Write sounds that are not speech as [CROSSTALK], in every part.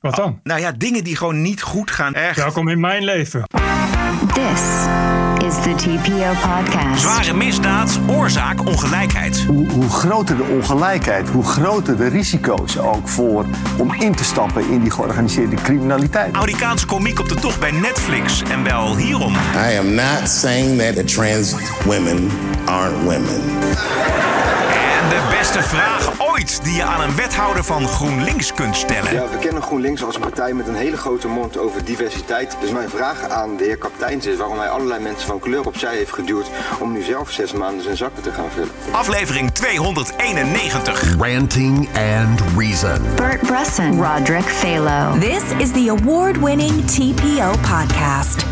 Wat dan? Nou ja, dingen die gewoon niet goed gaan. Echt. Welkom in mijn leven. This is the TPO podcast. Zware misdaad, oorzaak ongelijkheid. Hoe, hoe groter de ongelijkheid, hoe groter de risico's ook voor om in te stappen in die georganiseerde criminaliteit. Amerikaanse komiek op de tocht bij Netflix. En wel hierom. I am not saying that the trans women aren't women. De beste vraag ooit die je aan een wethouder van GroenLinks kunt stellen. Ja, we kennen GroenLinks als een partij met een hele grote mond over diversiteit. Dus mijn vraag aan de heer Kapteins is waarom hij allerlei mensen van kleur opzij heeft geduwd om nu zelf zes maanden zijn zakken te gaan vullen. Aflevering 291. Ranting and Reason. Bert Bresson, Roderick Phalo. This is the award winning TPO podcast.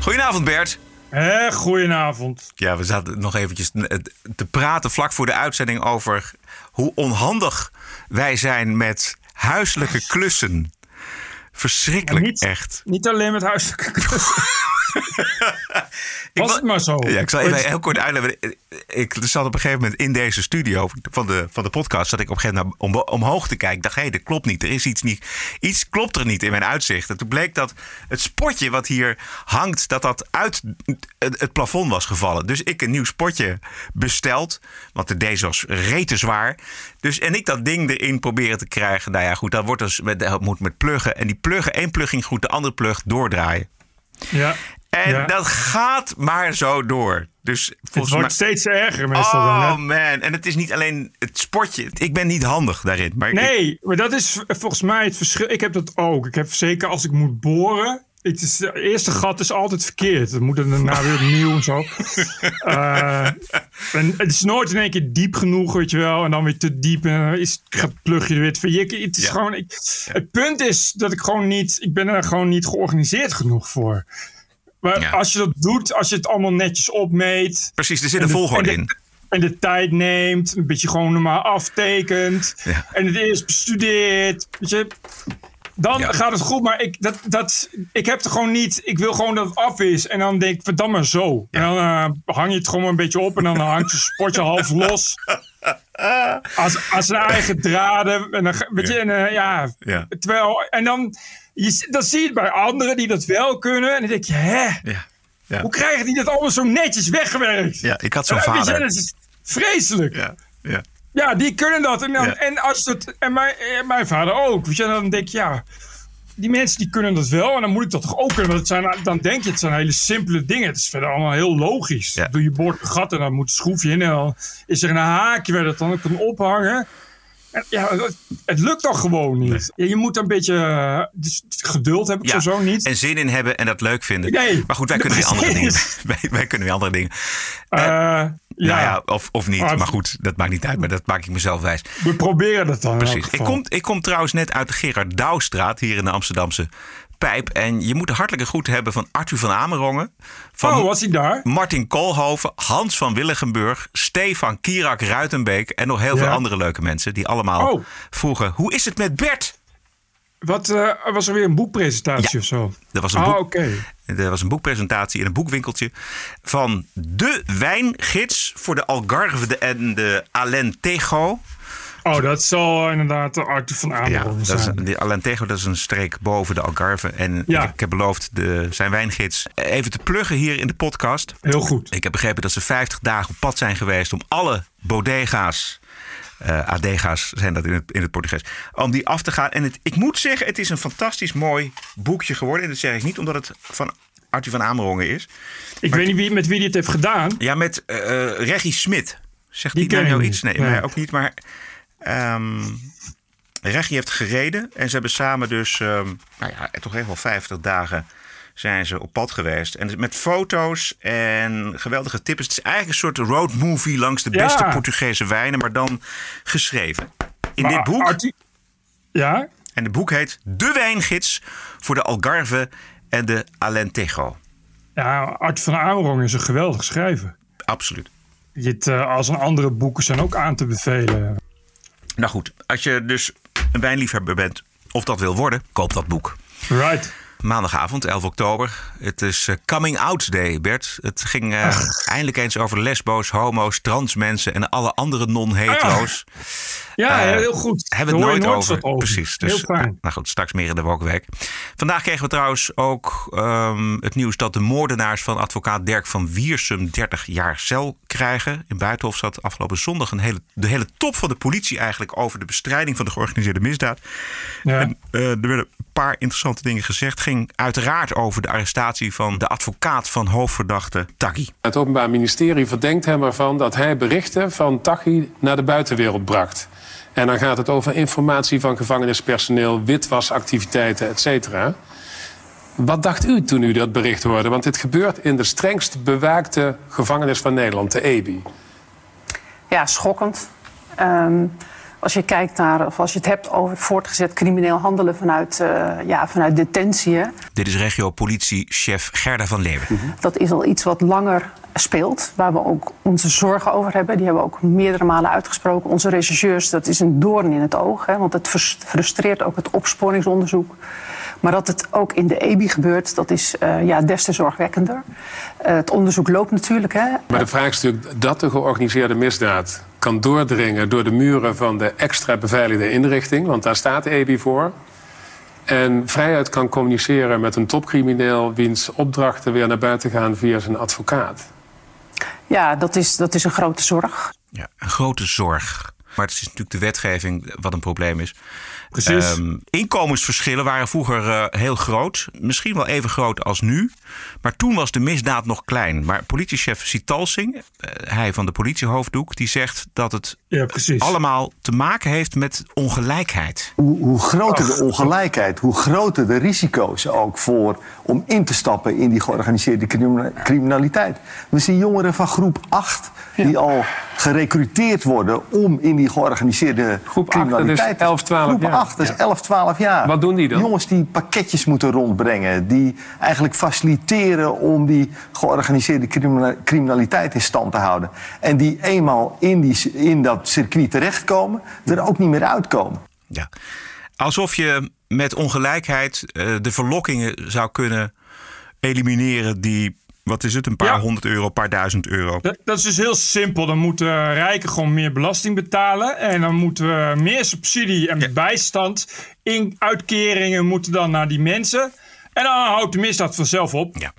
Goedenavond Bert. Hé, goedenavond. Ja, we zaten nog eventjes te praten vlak voor de uitzending over hoe onhandig wij zijn met huiselijke klussen. Verschrikkelijk, Niet- echt. Niet alleen met huiselijke klussen. [LAUGHS] [LAUGHS] Was het maar zo. Ja, ik zal even heel kort uitleggen. Ik zat op een gegeven moment in deze studio van de, van de podcast. Zat ik op een gegeven moment om, omhoog te kijken. Ik dacht, hé, dat klopt niet. Er is iets niet. Iets klopt er niet in mijn uitzicht. En toen bleek dat het spotje wat hier hangt, dat dat uit het, het plafond was gevallen. Dus ik een nieuw spotje besteld. Want de deze was rete zwaar. Dus en ik dat ding erin proberen te krijgen. Nou ja, goed, dat wordt dus met, dat moet met pluggen. En die pluggen, één plug ging goed, de andere plug doordraaien. Ja. En Ja. dat gaat maar zo door. Dus Het volgens wordt mij. steeds erger meestal dan. Oh man, en het is niet alleen het sportje. Ik ben niet handig daarin. Maar ik- Nee, maar dat is volgens mij het verschil. Ik heb dat ook. Ik heb zeker als ik moet boren. Het, is, het eerste gat is altijd verkeerd. Dan moet het daarna weer opnieuw en zo. [LAUGHS] Eh, en het is nooit in één keer diep genoeg, weet je wel. En dan weer te diep. En dan is, plug je er weer. Je, het, is Ja. gewoon, ik, het punt is dat ik gewoon niet... Ik ben er gewoon niet georganiseerd genoeg voor. Maar Ja. als je dat doet, als je het allemaal netjes opmeet... Precies, er zit En een de- volgorde in. En de tijd neemt, een beetje gewoon normaal aftekent. Ja. En het eerst bestudeert. Weet je, dan Ja. gaat het goed. Maar ik, dat, dat, ik heb er gewoon niet. Ik wil gewoon dat het af is. En dan denk ik, verdam maar zo. En dan eh, hang je het gewoon een beetje op. En dan hangt je sportje half los. Als, als zijn eigen draden. En dan, weet je, en, eh, Ja. Terwijl, en dan, je, dan zie je het bij anderen die dat wel kunnen. En dan denk je, hè? Ja. Ja. Hoe krijgen die dat allemaal zo netjes weggewerkt? ja, ik had zo'n je, vader. dat is vreselijk. Ja. Ja, ja. die kunnen dat. En, dan, Ja. en, als het, en, mijn, en mijn vader ook. Je, en dan denk ik, ja, die mensen die kunnen dat wel. En dan moet ik dat toch ook kunnen. Want het zijn, dan denk je, het zijn hele simpele dingen. Het is verder allemaal heel logisch. Ja. Doe je boord een gat en dan moet een schroefje in. En dan is er een haakje waar dat dan kan ophangen. Ja, het, het lukt toch gewoon niet. Je moet een beetje eh, dus geduld hebben. Ik Ja, zo niet. En zin in hebben en dat leuk vinden. Nee. Maar goed, wij kunnen weer andere [LAUGHS] dingen. [LAUGHS] Wij, wij kunnen weer andere dingen. Eh, ja, Nou ja, of, of niet. Maar- Maar goed, dat maakt niet uit. Maar dat maak ik mezelf wijs. we proberen dat dan. Precies. Ik kom, ik kom trouwens net uit de Gerard Douwstraat hier in de Amsterdamse Pijp. En je moet de hartelijke groeten hebben van Arthur van Amerongen. Van Oh, was hij daar? Martin Koolhoven, Hans van Willigenburg, Stefan Kierak Ruitenbeek en nog heel veel andere leuke mensen die allemaal Oh. vroegen: hoe is het met Bert? Wat, eh, was er weer een boekpresentatie Ja. of zo? Er was een, Ah, boek, oké. er was een boekpresentatie in een boekwinkeltje van de wijngids voor de Algarve en de Alentejo. Oh, dat zal inderdaad de van Ja, Amerongen is, zijn. een- die Alentejo dat is een streek boven de Algarve. En Ja. ik, heb beloofd de, zijn wijngids even te pluggen hier in de podcast. Heel goed. Ik heb begrepen dat ze 50 dagen op pad zijn geweest om alle bodega's, eh adega's zijn dat in het, in het Portugees, om die af te gaan. En het, ik moet zeggen, het is een fantastisch mooi boekje geworden. En dat zeg ik niet omdat het van Arthur van Amerongen is. Ik weet niet wie, met wie die het heeft gedaan. Ja, met eh, Reggie Smit. Zegt Die die nou iets? Nee, Nee. mij ook niet. Maar ehm Reggie heeft gereden. En ze hebben samen dus, ehm, nou ja, toch echt wel 50 dagen zijn ze op pad geweest. En met foto's en geweldige tips. Het is eigenlijk een soort roadmovie langs de Ja. beste Portugese wijnen, maar dan geschreven. In Maar dit boek, Ja? en het boek heet De Wijngids voor de Algarve en de Alentejo. Ja, Arthur van Amerongen is een geweldig schrijver. Absoluut. Je het, eh, als een andere boeken zijn ook aan te bevelen. Nou goed, als je dus een wijnliefhebber bent of dat wil worden, koop dat boek. Right. Maandagavond, 11 oktober. Het is eh, Coming Out Day, Bert. Het ging uh, eindelijk eens over lesbo's, homo's, trans mensen en alle andere non-hetero's. Ja, uh, heel goed. Hebben we het nooit over. over. Precies. Dus, heel fijn. Nou goed, straks meer in de Wokweek. Vandaag kregen we trouwens ook um, het nieuws dat de moordenaars van advocaat Dirk van Wiersum 30 jaar cel krijgen. In Buitenhof zat afgelopen zondag een hele, de hele top van de politie eigenlijk over de bestrijding van de georganiseerde misdaad. Ja. En, er werden paar interessante dingen gezegd. ging uiteraard over de arrestatie van de advocaat van hoofdverdachte Taghi. Het Openbaar Ministerie verdenkt hem ervan dat hij berichten van Taghi naar de buitenwereld bracht. En dan gaat het over informatie van gevangenispersoneel, witwasactiviteiten, et cetera. Wat dacht u toen u dat bericht hoorde? Want dit gebeurt in de strengst bewaakte gevangenis van Nederland, de EBI. Ja, schokkend. Um, als je kijkt naar, of als je het hebt over voortgezet crimineel handelen vanuit, uh, ja, vanuit detentie. Dit is regio-politiechef Gerda van Leeuwen. Mm -hmm. Dat is al iets wat langer speelt, waar we ook onze zorgen over hebben. Die hebben we ook meerdere malen uitgesproken. Onze rechercheurs, dat is een doorn in het oog, hè, want het frustreert ook het opsporingsonderzoek. Maar dat het ook in de EBI gebeurt, dat is uh, ja, des te zorgwekkender. Uh, het onderzoek loopt natuurlijk. Hè. Maar de vraag is natuurlijk dat de georganiseerde misdaad kan doordringen door de muren van de extra beveiligde inrichting, want daar staat EBI voor. En vrijuit kan communiceren met een topcrimineel wiens opdrachten weer naar buiten gaan via zijn advocaat. Ja, dat is, dat is een grote zorg. Ja, een grote zorg. Maar het is natuurlijk de wetgeving wat een probleem is. Precies. Um, inkomensverschillen waren vroeger uh, heel groot. Misschien wel even groot als nu. Maar toen was de misdaad nog klein. Maar politiechef Sitalsing, uh, hij van de politiehoofddoek, die zegt dat het ja, allemaal te maken heeft met ongelijkheid. Hoe, hoe groter de ongelijkheid, hoe groter de risico's ook voor om in te stappen in die georganiseerde criminaliteit. We zien jongeren van groep 8 die ja. al gerecruiteerd worden om in die georganiseerde groep criminaliteit. 8, dus 11, 12 groep jaar. 8 is 11, 12 jaar. Wat doen die dan? Jongens die pakketjes moeten rondbrengen, die eigenlijk faciliteren om die georganiseerde criminaliteit in stand te houden. En die eenmaal in, die, in dat circuit terechtkomen, er ook niet meer uitkomen. Ja, alsof je met ongelijkheid uh, de verlokkingen zou kunnen elimineren die wat is het, een paar ja. honderd euro, een paar duizend euro. Dat, dat, is dus heel simpel. Dan moeten rijken gewoon meer belasting betalen. En dan moeten we meer subsidie en ja. bijstand in uitkeringen moeten dan naar die mensen. En dan houdt de misdaad vanzelf op. Ja.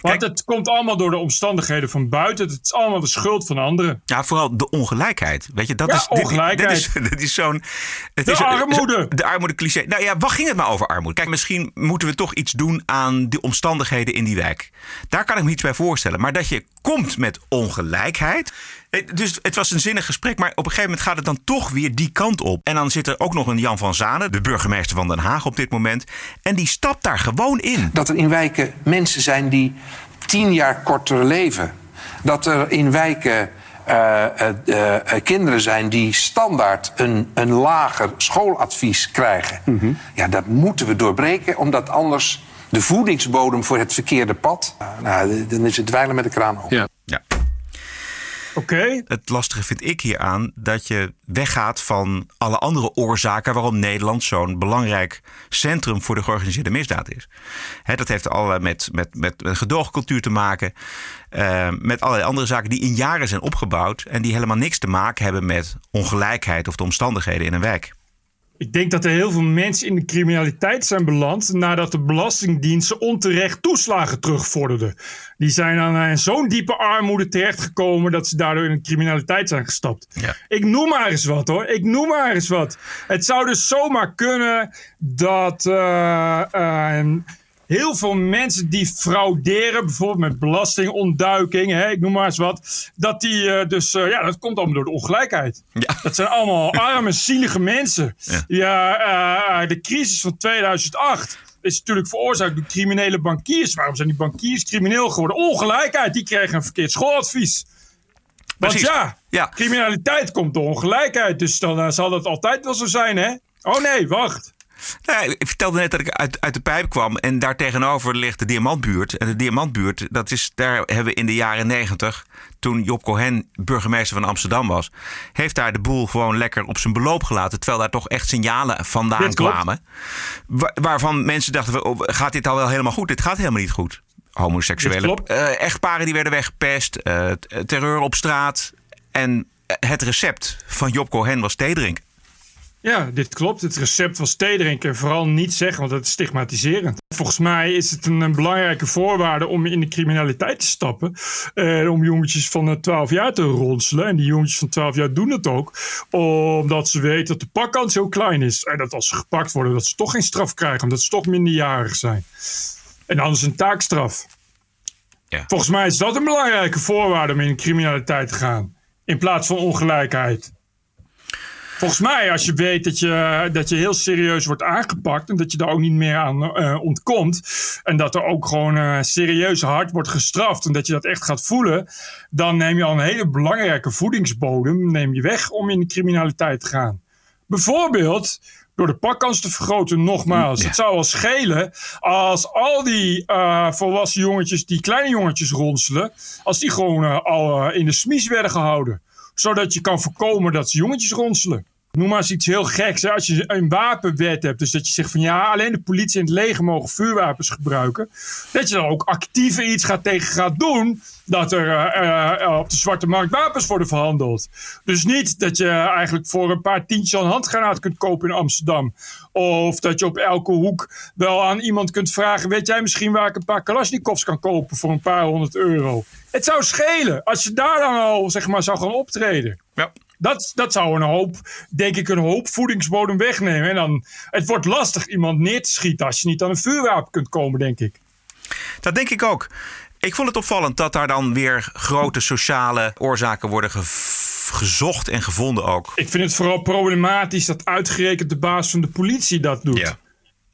Want Kijk, het komt allemaal door de omstandigheden van buiten. Het is allemaal de schuld van anderen. Ja, vooral de ongelijkheid. Weet je, dat ja, is, ongelijkheid. Dit, dit is, [LAUGHS] dit is zo'n. De is, armoede. De armoede cliché. Nou ja, wat ging het maar over armoede? Kijk, misschien moeten we toch iets doen aan de omstandigheden in die wijk. Daar kan ik me iets bij voorstellen. Maar dat je komt met ongelijkheid. Dus het was een zinnig gesprek, maar op een gegeven moment gaat het dan toch weer die kant op. En dan zit er ook nog een Jan van Zanen, de burgemeester van Den Haag op dit moment. En die stapt daar gewoon in. Dat er in wijken mensen zijn die tien jaar korter leven. Dat er in wijken uh, uh, uh, kinderen zijn die standaard een, een lager schooladvies krijgen. Mm -hmm. Ja, dat moeten we doorbreken, omdat anders de voedingsbodem voor het verkeerde pad. nou, dan is het dweilen met de kraan op. Ja. ja. Het lastige vind ik hieraan dat je weggaat van alle andere oorzaken waarom Nederland zo'n belangrijk centrum voor de georganiseerde misdaad is. Dat heeft allerlei met, met, met, gedoogcultuur te maken, uh, met allerlei andere zaken die in jaren zijn opgebouwd en die helemaal niks te maken hebben met ongelijkheid of de omstandigheden in een wijk. Ik denk dat er heel veel mensen in de criminaliteit zijn beland nadat de Belastingdienst onterecht toeslagen terugvorderden. Die zijn dan in zo'n diepe armoede terechtgekomen dat ze daardoor in de criminaliteit zijn gestapt. Ja. Ik noem maar eens wat hoor. Ik noem maar eens wat. Het zou dus zomaar kunnen dat. Uh, uh, heel veel mensen die frauderen, bijvoorbeeld met belastingontduiking, hè, ik noem maar eens wat, dat die uh, dus, uh, ja, dat komt allemaal door de ongelijkheid. Ja. Dat zijn allemaal [LAUGHS] arme, zielige mensen. Ja. uh, de crisis van 2008 is natuurlijk veroorzaakt door criminele bankiers. Waarom zijn die bankiers crimineel geworden? Ongelijkheid, die kregen een verkeerd schooladvies. Want Precies. ja, Ja. criminaliteit komt door ongelijkheid. Dus dan zal dat altijd wel zo zijn, hè? Oh nee, wacht. Ja, ik vertelde net dat ik uit, uit de pijp kwam en daar tegenover ligt de Diamantbuurt. En de Diamantbuurt, dat is, daar hebben we in de jaren negentig, toen Job Cohen burgemeester van Amsterdam was, heeft daar de boel gewoon lekker op zijn beloop gelaten. Terwijl daar toch echt signalen vandaan kwamen. Wa- waarvan mensen dachten, oh, gaat dit al wel helemaal goed? Dit gaat helemaal niet goed. Homoseksuele eh, echtparen die werden weggepest, t- terreur op straat. En eh, het recept van Job Cohen was thee drinken. Ja, dit klopt. Het recept was thee drinken. Vooral niet zeggen, want dat is stigmatiserend. Volgens mij is het een, een belangrijke voorwaarde om in de criminaliteit te stappen. eh, om jongetjes van eh, 12 jaar te ronselen. En die jongetjes van 12 jaar doen het ook. Omdat ze weten dat de pakkans heel klein is. En dat als ze gepakt worden, dat ze toch geen straf krijgen. Omdat ze toch minderjarig zijn. En anders een taakstraf. Ja. Volgens mij is dat een belangrijke voorwaarde om in de criminaliteit te gaan. In plaats van ongelijkheid. Volgens mij, als je weet dat je, dat je heel serieus wordt aangepakt en dat je daar ook niet meer aan eh, ontkomt. En dat er ook gewoon eh, serieus hard wordt gestraft en dat je dat echt gaat voelen. Dan neem je al een hele belangrijke voedingsbodem neem je weg om in de criminaliteit te gaan. Bijvoorbeeld door de pakkans te vergroten, nogmaals. Het zou wel schelen als al die eh, volwassen jongetjes, die kleine jongetjes ronselen, als die gewoon al in de smies werden gehouden. Zodat je kan voorkomen dat ze jongetjes ronselen. Noem maar eens iets heel geks. Hè? Als je een wapenwet hebt, dus dat je zegt van ja, alleen de politie en het leger mogen vuurwapens gebruiken. Dat je dan ook actief iets gaat tegen gaat doen. Dat er eh, eh, op de zwarte markt wapens worden verhandeld. Dus niet dat je eigenlijk voor een paar tientjes een handgranaat kunt kopen in Amsterdam. Of dat je op elke hoek wel aan iemand kunt vragen: Weet jij misschien waar ik een paar Kalashnikovs kan kopen voor een paar honderd euro? Het zou schelen als je daar dan al zeg maar, zou gaan optreden. Ja. Dat, dat zou een hoop, denk ik, een hoop voedingsbodem wegnemen. En dan, het wordt lastig iemand neer te schieten als je niet aan een vuurwapen kunt komen, denk ik. Dat denk ik ook. Ik vond het opvallend dat daar dan weer grote sociale oorzaken worden ge- gezocht en gevonden ook. Ik vind het vooral problematisch dat uitgerekend de baas van de politie dat doet. Ja.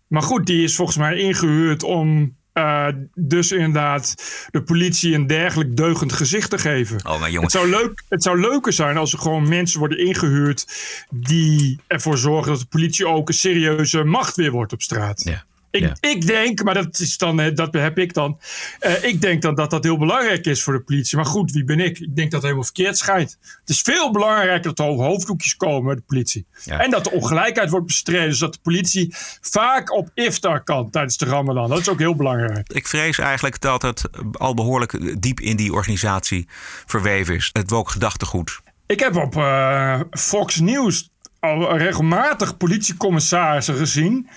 Maar goed, die is volgens mij ingehuurd om eh, dus inderdaad de politie een dergelijk deugend gezicht te geven. Oh, maar jongen. Het zou, leuk, het zou leuker zijn als er gewoon mensen worden ingehuurd die ervoor zorgen dat de politie ook een serieuze macht weer wordt op straat. Ja. Ik, Ja. ik denk, maar dat, is dan, dat heb ik dan. eh, ik denk dan dat dat heel belangrijk is voor de politie. Maar goed, wie ben ik? Ik denk dat het helemaal verkeerd schijnt. Het is veel belangrijker dat er hoofddoekjes komen bij de politie. Ja. En dat de ongelijkheid wordt bestreden. Zodat de politie vaak op iftar kan tijdens de Ramadan. Dat is ook heel belangrijk. Ik vrees eigenlijk dat het al behoorlijk diep in die organisatie verweven is. Het woke gedachtegoed. Ik heb op eh, Fox News al regelmatig politiecommissarissen gezien.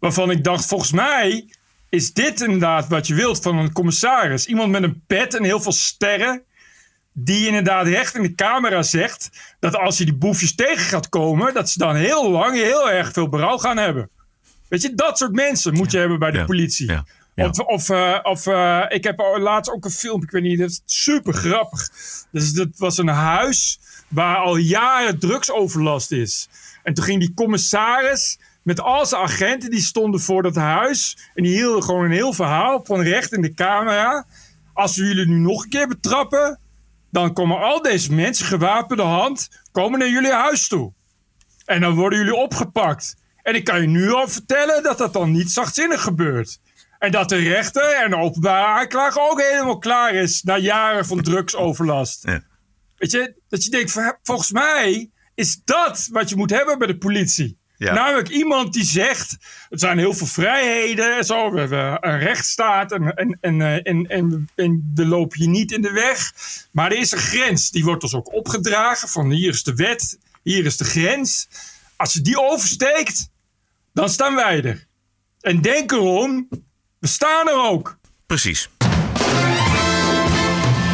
Waarvan ik dacht, volgens mij is dit inderdaad wat je wilt van een commissaris. Iemand met een pet en heel veel sterren. Die inderdaad recht in de camera zegt dat als je die boefjes tegen gaat komen, dat ze dan heel lang heel erg veel berouw gaan hebben. Weet je, dat soort mensen moet je hebben bij de Ja. politie. Ja. Ja. Of, of, eh, of eh, ik heb laatst ook een film, ik weet niet, dat is super grappig. Dus dat was een huis waar al jaren drugsoverlast is. En toen ging die commissaris met al zijn agenten, die stonden voor dat huis. En die hielden gewoon een heel verhaal van recht in de camera. Als we jullie nu nog een keer betrappen, dan komen al deze mensen gewapende hand komen naar jullie huis toe. En dan worden jullie opgepakt. En ik kan je nu al vertellen dat dat dan niet zachtzinnig gebeurt. En dat de rechter en de openbare aanklager ook helemaal klaar is na jaren van drugsoverlast. Ja. Weet je, dat je denkt, volgens mij is dat wat je moet hebben bij de politie. Ja. Namelijk iemand die zegt, er zijn heel veel vrijheden en zo. We hebben een rechtsstaat en, en, en, eh, en, en, en we lopen je niet in de weg. Maar er is een grens, die wordt ons ook opgedragen van hier is de wet, hier is de grens. Als je die oversteekt, dan staan wij er. En denk erom, we staan er ook. Precies.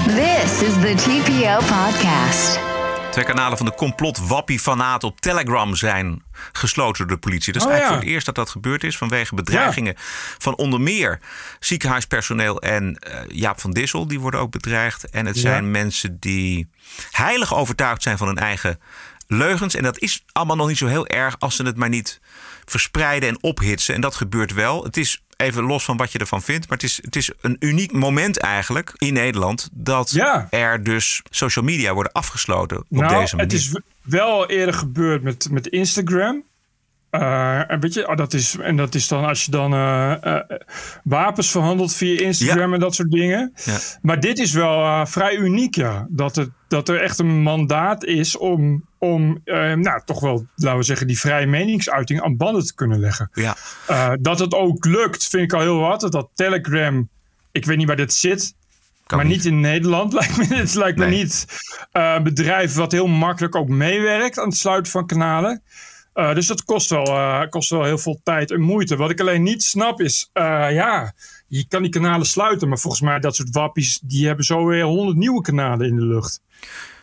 This is the TPO podcast. Twee kanalen van de complot Wappie Fanaat op Telegram zijn gesloten door de politie. Dat is Oh, eigenlijk ja. voor het eerst dat dat gebeurd is vanwege bedreigingen van onder meer ziekenhuispersoneel en eh, Jaap van Dissel. Die worden ook bedreigd. En het Ja. zijn mensen die heilig overtuigd zijn van hun eigen leugens. En dat is allemaal nog niet zo heel erg als ze het maar niet verspreiden en ophitsen. En dat gebeurt wel. Het is even los van wat je ervan vindt. Maar het is, het is een uniek moment eigenlijk in Nederland. Dat Ja. er dus social media worden afgesloten op nou, deze manier. het is wel eerder gebeurd met, met Instagram. Uh, en weet je, oh, dat is, en dat is dan als je dan uh, uh, wapens verhandelt via Instagram en dat soort dingen. Ja. Maar dit is wel vrij uniek, ja. Dat, het, dat er echt een mandaat is om, om nou, toch wel, laten we zeggen, die vrije meningsuiting aan banden te kunnen leggen. Ja. dat het ook lukt, vind ik al heel wat. Dat Telegram, ik weet niet waar dit zit. Kan maar niet. niet. in Nederland [LAUGHS] lijkt me. Het lijkt me niet een bedrijf wat heel makkelijk ook meewerkt aan het sluiten van kanalen. Uh, dus dat kost wel, uh, kost wel heel veel tijd en moeite. Wat ik alleen niet snap is, uh, ja, je kan die kanalen sluiten. Maar volgens mij dat soort wappies, die hebben zo weer honderd nieuwe kanalen in de lucht.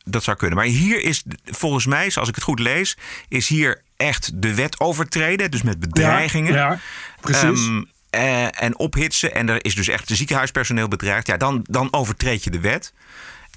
Dat zou kunnen. Maar hier is volgens mij, zoals ik het goed lees, is hier echt de wet overtreden. Dus met bedreigingen. Ja, ja precies. Um, uh, en ophitsen. En er is dus echt ziekenhuispersoneel bedreigd. Ja, dan, dan overtreed je de wet.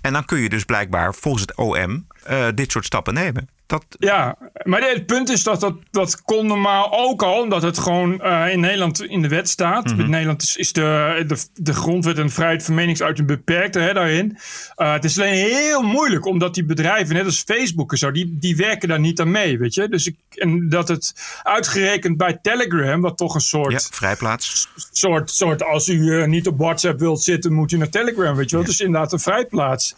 En dan kun je dus blijkbaar volgens het OM uh, dit soort stappen nemen. Dat... Ja, maar het punt is dat dat, dat kon normaal ook al, omdat het gewoon uh, in Nederland in de wet staat. Mhm. In Nederland is, is de, de, de grondwet en vrijheid van meningsuiting beperkt hè, daarin. Uh, het is alleen heel moeilijk, omdat die bedrijven, net als Facebook en zo, die, die werken daar niet aan mee, weet je. Dus ik, en dat het uitgerekend bij Telegram, wat toch een soort... Ja, vrijplaats. Soort, soort als u uh, niet op WhatsApp wilt zitten, moet u naar Telegram, weet je wel. Ja. Het is inderdaad een vrijplaats.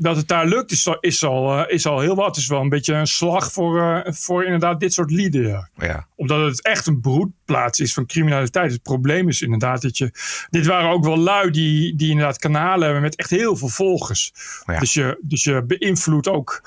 Dat het daar lukt, is, is, al, uh, is al heel wat. Het is wel een beetje een slag voor, uh, voor inderdaad dit soort lieden. Ja. Ja. Omdat het echt een broedplaats is van criminaliteit. Het probleem is inderdaad dat je... Dit waren ook wel lui die, die inderdaad kanalen hebben met echt heel veel volgers. Ja. Dus, je, dus je beïnvloedt ook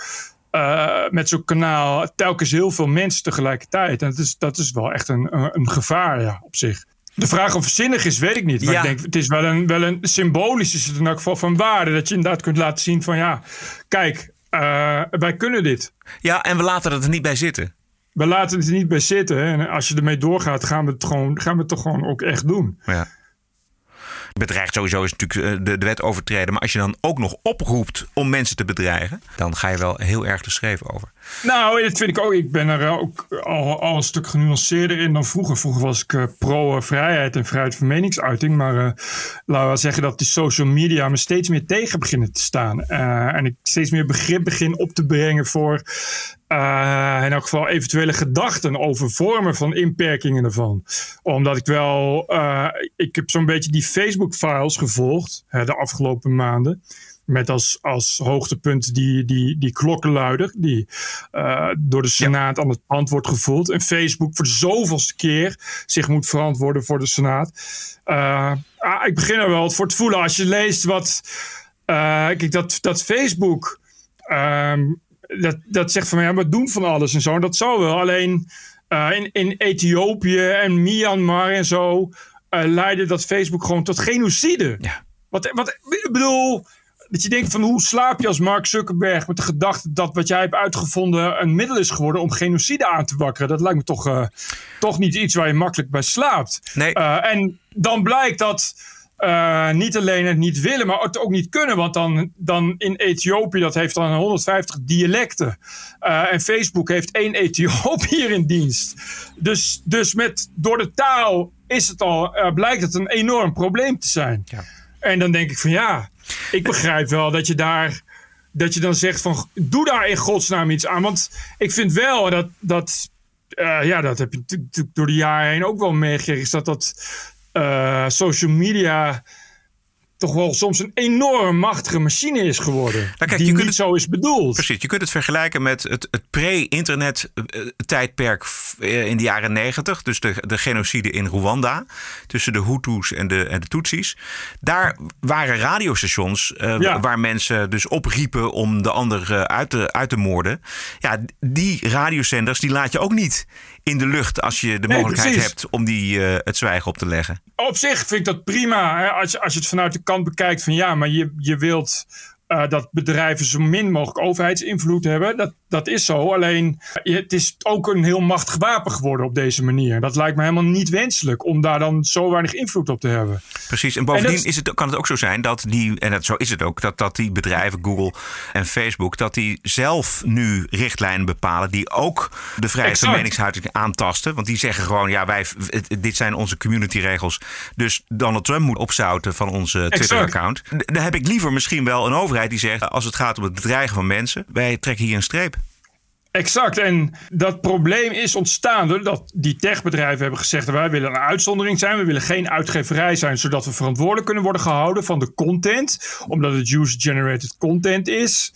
uh, met zo'n kanaal telkens heel veel mensen tegelijkertijd. En dat is, dat is wel echt een, een, een gevaar ja, op zich. De vraag of het zinnig is, weet ik niet. Maar Ja. ik denk, het is wel een, wel een symbolisch is het in elk geval van waarde. Dat je inderdaad kunt laten zien van ja, kijk, uh, wij kunnen dit. Ja, en we laten het er niet bij zitten. We laten het er niet bij zitten. Hè. En als je ermee doorgaat, gaan we het, gewoon, gaan we het toch gewoon ook echt doen. Ja. Bedreigd sowieso is natuurlijk eh, de, de wet overtreden. Maar als je dan ook nog oproept om mensen te bedreigen, dan ga je wel heel erg te schreven over. Nou, dat vind ik ook. Ik ben er ook al, een stuk genuanceerder in dan vroeger. Vroeger was ik uh, pro-vrijheid en vrijheid van meningsuiting. Maar uh, laten we zeggen dat die social media me steeds meer tegen beginnen te staan. En ik steeds meer begrip begin op te brengen voor uh, in elk geval eventuele gedachten over vormen van inperkingen ervan. Omdat ik wel, uh, ik heb zo'n beetje die Facebook-files gevolgd uh, de afgelopen maanden. Met als, als hoogtepunt die, die, die klokkenluider, die uh, door de Senaat ja. aan het pand wordt gevoeld. En Facebook voor de zoveelste keer zich moet verantwoorden voor de Senaat. Uh, ah, ik begin er wel voor te voelen als je leest wat. Uh, kijk, dat, dat Facebook. Um, dat, dat zegt van ja, we doen van alles en zo. En dat zou wel. Alleen uh, in, in Ethiopië en Myanmar en zo uh, leidde dat Facebook gewoon tot genocide. Ja. Wat, wat, ik bedoel, dat je denkt van hoe slaap je als Mark Zuckerberg met de gedachte dat wat jij hebt uitgevonden een middel is geworden om genocide aan te wakkeren. Dat lijkt me toch, uh, toch niet iets waar je makkelijk bij slaapt. Nee. en dan blijkt dat uh, niet alleen het niet willen, maar het ook niet kunnen. Want dan, dan in Ethiopië, dat heeft dan 150 dialecten. Uh, en Facebook heeft één Ethiopiër [LAUGHS] in dienst. Dus, dus met, door de taal is het al, uh, blijkt het een enorm probleem te zijn. Ja. En dan denk ik van ja, ik begrijp wel dat je daar... Dat je dan zegt van, doe daar in godsnaam iets aan. Want ik vind wel dat, dat ja, dat heb je natuurlijk door de jaren heen ook wel meegekregen. Is dat dat uh, social media toch wel soms een enorm machtige machine is geworden. Nou, kijk, die je niet kunt het, zo is bedoeld. Precies, je kunt het vergelijken met het, het pre-internet uh, tijdperk uh, in de jaren negentig. Dus de, de genocide in Rwanda tussen de Hutus en de, en de Tutsis. Daar waren radiostations ja. waar mensen dus opriepen om de ander uit, te, uit te moorden. Ja, die radiozenders die laat je ook niet in de lucht als je de nee, mogelijkheid precies. hebt om die uh, het zwijgen op te leggen. Op zich vind ik dat prima. Hè? Als, je, als je het vanuit de kant bekijkt van ja, maar je, je wilt uh, dat bedrijven zo min mogelijk overheidsinvloed hebben. Dat, dat is zo. Alleen het is ook een heel machtig wapen geworden op deze manier. Dat lijkt me helemaal niet wenselijk om daar dan zo weinig invloed op te hebben. Precies. En bovendien en is... Is het, kan het ook zo zijn dat die, en dat, zo is het ook, dat, dat die bedrijven, Google en Facebook, dat die zelf nu richtlijnen bepalen die ook de vrijheid van meningsuiting aantasten. Want die zeggen gewoon, ja, wij, dit zijn onze communityregels. Dus Donald Trump moet opzouten van onze Twitter-account. Dan heb ik liever misschien wel een overheid die zegt, als het gaat om het bedreigen van mensen, wij trekken hier een streep. Exact. En dat probleem is ontstaan doordat die techbedrijven hebben gezegd: wij willen een uitzondering zijn. We willen geen uitgeverij zijn, zodat we verantwoordelijk kunnen worden gehouden van de content, omdat het user-generated content is.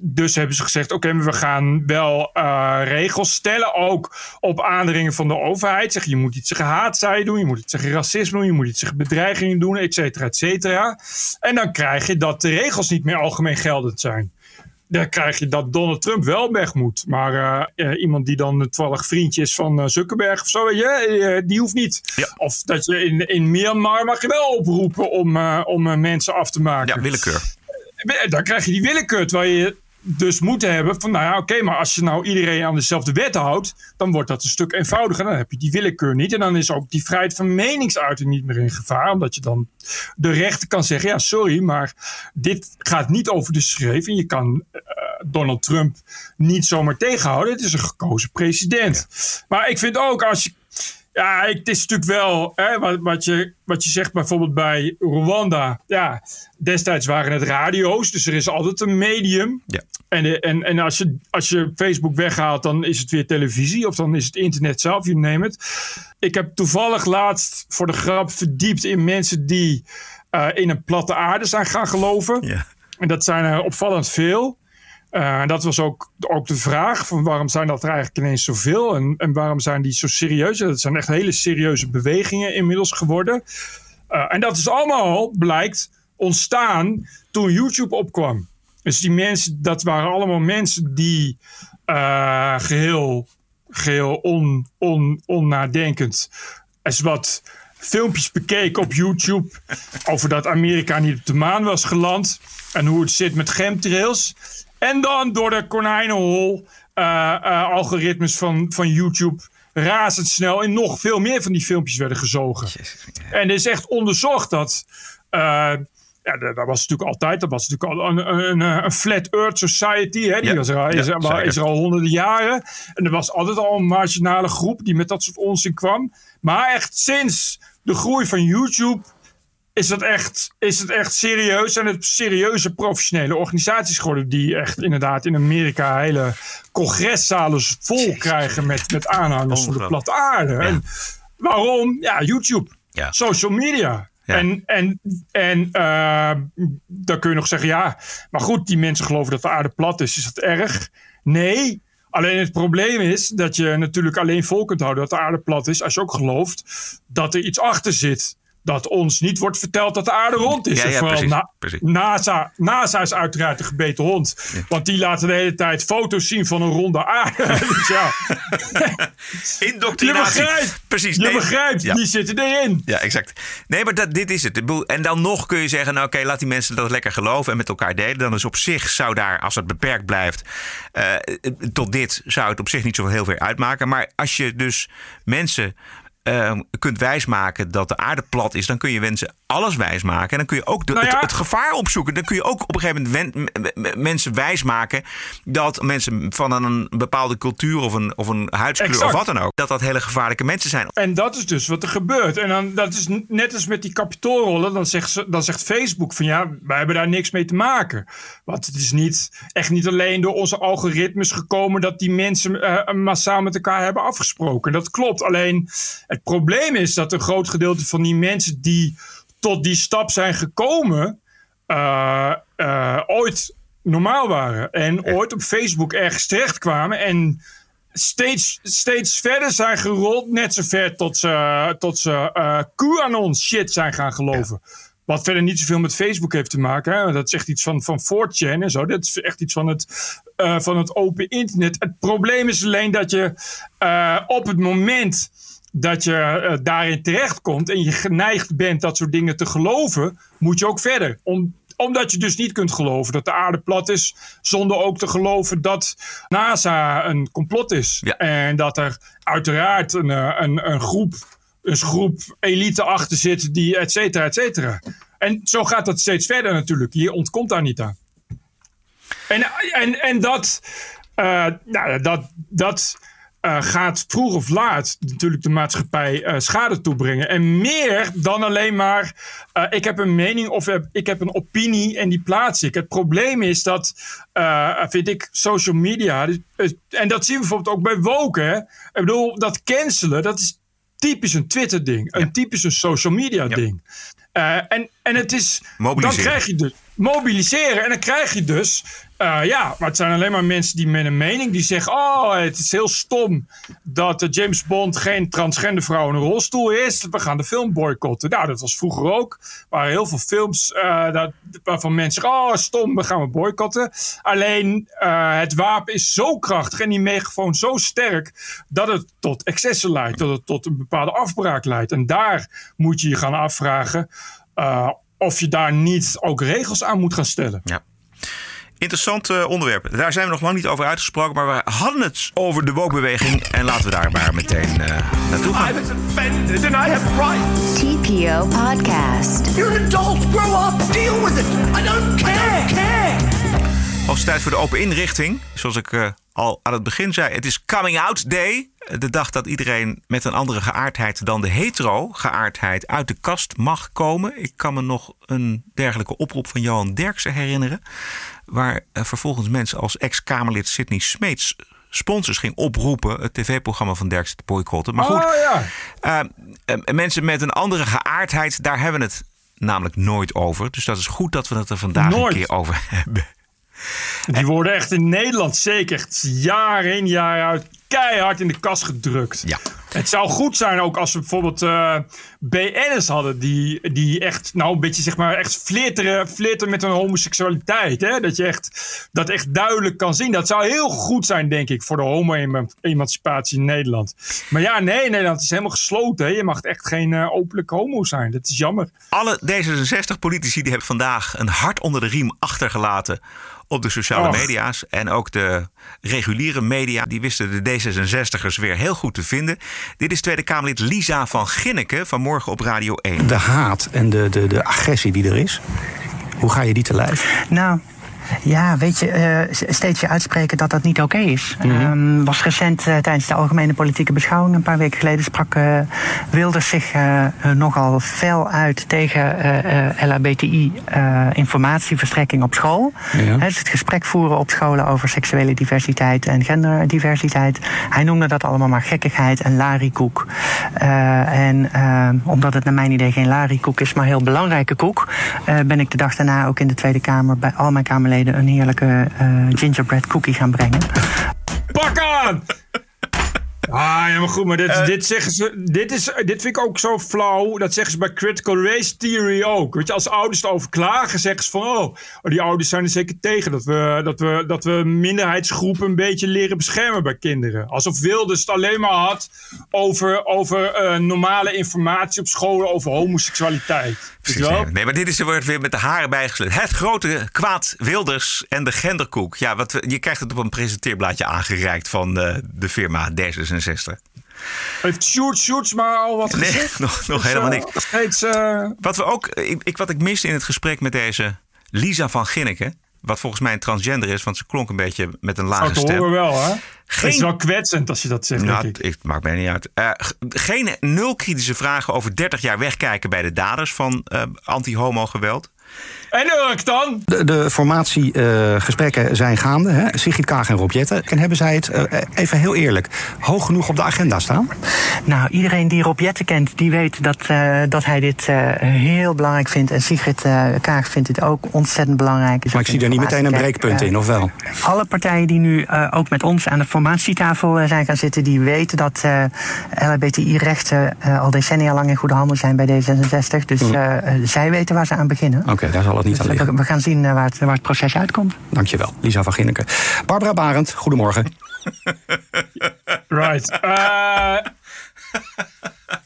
Dus hebben ze gezegd: oké, we gaan wel uh, regels stellen, ook op aandringen van de overheid. Zeg, je moet iets tegen haatzaaien doen, je moet iets tegen racisme doen, je moet iets tegen bedreigingen doen, et cetera, et cetera. En dan krijg je dat de regels niet meer algemeen geldend zijn dan krijg je dat Donald Trump wel weg moet. Maar uh, iemand die dan toevallig vriendje is van Zuckerberg of zo, weet je, die hoeft niet. Ja. Of dat je in, in Myanmar mag je wel oproepen om, om mensen af te maken. Ja, willekeur. Dan krijg je die willekeur, terwijl je dus moeten hebben van, nou ja, oké, maar als je nou iedereen aan dezelfde wet houdt, dan wordt dat een stuk eenvoudiger. Dan heb je die willekeur niet. En dan is ook die vrijheid van meningsuiting niet meer in gevaar, omdat je dan de rechter kan zeggen, ja, sorry, maar dit gaat niet over de schreef. En je kan uh, Donald Trump niet zomaar tegenhouden. Het is een gekozen president. Maar ik vind ook, als je ja, het is natuurlijk wel hè, wat, wat, je, wat je zegt bijvoorbeeld bij Rwanda. Ja, destijds waren het radio's, dus er is altijd een medium. Ja. En, en, en als, je, als je Facebook weghaalt, dan is het weer televisie of dan is het internet zelf, je neemt het. Ik heb toevallig laatst voor de grap verdiept in mensen die uh, in een platte aarde zijn gaan geloven. Ja. En dat zijn er opvallend veel. Uh, dat was ook, ook de vraag van waarom zijn dat er eigenlijk ineens zoveel en, en waarom zijn die zo serieus? Dat zijn echt hele serieuze bewegingen inmiddels geworden. Uh, en dat is allemaal, blijkt, ontstaan toen YouTube opkwam. Dus die mensen, dat waren allemaal mensen die uh, geheel, geheel on, on, onnadenkend eens wat filmpjes bekeken op YouTube over dat Amerika niet op de maan was geland en hoe het zit met chemtrails. En dan door de konijnenhol uh, uh, algoritmes van, van YouTube razendsnel in nog veel meer van die filmpjes werden gezogen. En er is echt onderzocht dat. Uh, ja, dat was natuurlijk altijd. Dat was natuurlijk al een, een, een Flat Earth Society. Hè? Die Ja, was er, al- is, ja, is er al honderden jaren. En er was altijd al een marginale groep die met dat soort onzin kwam. Maar echt sinds de groei van YouTube is dat echt, is het echt serieus. Zijn het serieuze professionele organisaties geworden. Die echt inderdaad in Amerika hele congreszalen vol krijgen met, met aanhangers van de platte aarde. En waarom? Ja, YouTube. Ja. Social media. Ja. En, en, en eh, dan kun je nog zeggen, ja, maar goed, die mensen geloven dat de aarde plat is. Is dat erg? Nee. Alleen het probleem is dat je natuurlijk alleen vol kunt houden dat de aarde plat is. Als je ook gelooft dat er iets achter zit. Dat ons niet wordt verteld dat de aarde rond is. Ja, En ja, vooral precies, Na- precies. NASA, NASA is uiteraard de gebeten hond. Want die laten de hele tijd foto's zien van een ronde aarde. [LAUGHS] dus ja, je Indoctrinatie. begrijpt. Precies. Je nee. begrijpt, die zitten erin. Ja, exact. Nee, maar dat, dit is het. En dan nog kun je zeggen, nou oké, laat die mensen dat lekker geloven en met elkaar delen. Dan is op zich, zou daar, als het beperkt blijft, eh, tot dit, zou het op zich niet zo heel veel uitmaken. Maar als je dus mensen eh, kunt wijsmaken dat de aarde plat is, dan kun je mensen alles wijsmaken. En dan kun je ook de, Nou ja. het, het gevaar opzoeken. Dan kun je ook op een gegeven moment wen- mensen wijsmaken dat mensen van een bepaalde cultuur of een, of een huidskleur Exact. of wat dan ook, dat dat hele gevaarlijke mensen zijn. En dat is dus wat er gebeurt. En dan, dat is net als met die kapitoolrollen. Dan zegt, ze, dan zegt Facebook van ja, wij hebben daar niks mee te maken. Want het is niet, echt niet alleen door onze algoritmes gekomen dat die mensen eh, massaal met elkaar hebben afgesproken. Dat klopt. Alleen het probleem is dat een groot gedeelte van die mensen die tot die stap zijn gekomen, eh, eh, ooit normaal waren. En ooit op Facebook ergens terecht kwamen. En steeds, steeds verder zijn gerold. Net zo ver tot ze, tot ze eh, QAnon shit zijn gaan geloven. Wat verder niet zoveel met Facebook heeft te maken. Hè? Dat is echt iets van, van 4chan en zo. Dat is echt iets van het, van het open internet. Het probleem is alleen dat je op het moment dat je eh, daarin terechtkomt en je geneigd bent dat soort dingen te geloven, moet je ook verder. Om, omdat je dus niet kunt geloven dat de aarde plat is, zonder ook te geloven dat NASA een complot is. Ja. En dat er uiteraard een, eh, een, een groep, een groep elite achter zit, die et cetera, et cetera. En zo gaat dat steeds verder natuurlijk. Je ontkomt daar niet aan. En, en, en dat, eh, nou, dat, dat eh, gaat vroeg of laat natuurlijk de maatschappij eh, schade toebrengen. En meer dan alleen maar eh, ik heb een mening of heb- ik heb een opinie en die plaats ik. Het probleem is dat, vind ik, social media, dus, en dat zien we bijvoorbeeld ook bij woken. Ik bedoel, dat cancelen, dat is typisch een Twitter-ding. Een typisch een social media-ding. Eh, en, en het is. Dan krijg je dus. Mobiliseren. En dan krijg je dus. Eh, ja, maar het zijn alleen maar mensen die met een mening. die zeggen. Oh, het is heel stom. dat eh, James Bond geen transgender vrouw in een rolstoel is. We gaan de film boycotten. Nou, dat was vroeger ook. Er waren heel veel films. eh, dat, waarvan mensen zeggen. Oh, stom, we gaan we boycotten. Alleen het wapen is zo krachtig. en die megafoon zo sterk. dat het tot excessen leidt. Dat het tot een bepaalde afbraak leidt. En daar moet je je gaan afvragen. of je daar niet ook regels aan moet gaan stellen. Ja. Interessant eh, onderwerp. Daar zijn we nog lang niet over uitgesproken, maar we hadden het over de wookbeweging. En laten we daar maar meteen eh, naartoe gaan. offended and I have rights. TPO Podcast. You're an adult. Grow up. Deal with it. I don't care. care. Hoogste tijd voor de open inrichting. Zoals ik eh, al aan het begin zei, het is Coming Out Day. De dag dat iedereen met een andere geaardheid dan de hetero-geaardheid uit de kast mag komen. Ik kan me nog een dergelijke oproep van Johan Derksen herinneren. Waar eh, vervolgens mensen als ex-Kamerlid Sidney Smeets sponsors ging oproepen het tv-programma van Derksen te boycotten. Maar goed, Oh ja. eh, eh, mensen met een andere geaardheid, daar hebben we het namelijk nooit over. Dus dat is goed dat we het er vandaag Nooit. een keer over [LAUGHS] hebben. Die worden echt in Nederland zeker jaar in jaar uit keihard in de kast gedrukt. Ja. Het zou goed zijn ook als we bijvoorbeeld eh BN'ers hadden die, die echt, nou een beetje zeg maar, echt flirteren, flirten met hun homoseksualiteit. Hè? Dat je echt, dat echt duidelijk kan zien. Dat zou heel goed zijn, denk ik, voor de homo-emancipatie in Nederland. Maar ja, nee, Nederland is helemaal gesloten. Hè? Je mag echt geen eh, openlijk homo zijn. Dat is jammer. Alle D66-politici die hebben vandaag een hart onder de riem achtergelaten op de sociale Och. media's. En ook de reguliere media, die wisten de D66'ers weer heel goed te vinden. Dit is Tweede Kamerlid Lisa van Ginneken vanmorgen op Radio 1. de haat en de, de, de agressie die er is. Hoe ga je die te lijf? Nou, ja, weet je, s- steeds je uitspreken dat dat niet oké is. Ehm, was recent eh, tijdens de algemene politieke beschouwing, een paar weken geleden, sprak eh, Wilders zich nogal fel uit tegen LHBTI-informatieverstrekking op school. Ja. Dus het gesprek voeren op scholen over seksuele diversiteit en genderdiversiteit. Hij noemde dat allemaal maar gekkigheid en larikoek. En omdat het naar mijn idee geen larikoek is, maar heel belangrijke koek, ben ik de dag daarna ook in de Tweede Kamer bij al mijn Kamerleden een heerlijke eh, gingerbread cookie gaan brengen. Pak aan! Ah, ja, maar goed, maar dit, dit zeggen ze. Dit, is, dit vind ik ook zo flauw. Dat zeggen ze bij critical race theory ook. Weet je, als ouders erover klagen, zeggen ze van. Oh, oh, die ouders zijn er zeker tegen. Dat we, dat, we, dat we minderheidsgroepen een beetje leren beschermen bij kinderen. Alsof Wilders het alleen maar had over, over eh, normale informatie op scholen over homoseksualiteit. Weet je wel? Nee, maar dit is er wordt weer met de haren bijgesleept. Het grote kwaad Wilders en de genderkoek. Ja, wat je krijgt het op een presenteerblaadje aangereikt van eh, de firma D66. Heeft Sjoerd Sjoerds maar al wat Nee, gezegd? [LAUGHS] nog, nog Dus, helemaal eh, niks. steeds, eh, Wat, we ook, ik, ik- wat ik miste in het gesprek met deze Lisa van Ginneken... wat volgens mij een transgender is, want ze klonk een beetje met een lage te stem. horen wel, hè? Geen- Het is wel kwetsend als je dat zegt, Nou, denk ik. het maakt mij niet uit. Eh, geen nul kritische vragen over 30 jaar wegkijken bij de daders van anti-homo geweld. En Urk dan? De, de formatiegesprekken zijn gaande. Hè? Sigrid Kaag en Rob Jetten. En hebben zij het, eh, even heel eerlijk, hoog genoeg op de agenda staan? Nou, iedereen die Rob Jetten kent, die weet dat, eh, dat hij dit eh, heel belangrijk vindt. En Sigrid eh, Kaag vindt dit ook ontzettend belangrijk. Is Maar ik zie er niet meteen een breekpunt eh, in, of wel? Alle partijen die nu eh, ook met ons aan de formatietafel eh, zijn gaan zitten, die weten dat eh, LHBTI-rechten eh, al decennia lang in goede handen zijn bij D66. Dus eh, eh, zij weten waar ze aan beginnen. Oké, daar zal het niet aan Dus liggen. we, gaan zien eh, waar, het, waar het proces uitkomt. Dankjewel, Lisa van Ginneken. Barbara Barend, goedemorgen. [LAUGHS] Right. Eh,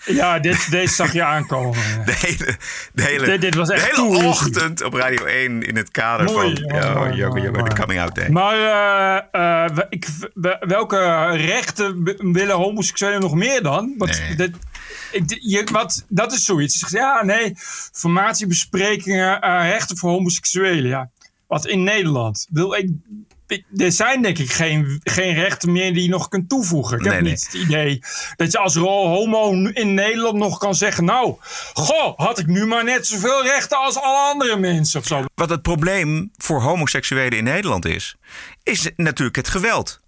ja, dit, deze zag je aankomen. [LAUGHS] De hele, de hele, Dit- dit was echt de hele ochtend op Radio 1 in het kader Mooi, van ja, jongen, de coming out day. Maar eh, eh, ik, we- welke rechten willen homoseksuelen nog meer dan? Want Nee. dit, ik, je, wat, dat is zoiets. Ja, nee, formatiebesprekingen, eh rechten voor homoseksuelen. Ja. Wat in Nederland. Wil ik, er zijn denk ik geen, geen rechten meer die je nog kunt toevoegen. Ik heb Nee, nee. niet het idee dat je als homo in Nederland nog kan zeggen... nou, goh, had ik nu maar net zoveel rechten als alle andere mensen of zo. Wat het probleem voor homoseksuelen in Nederland is, is natuurlijk het geweld.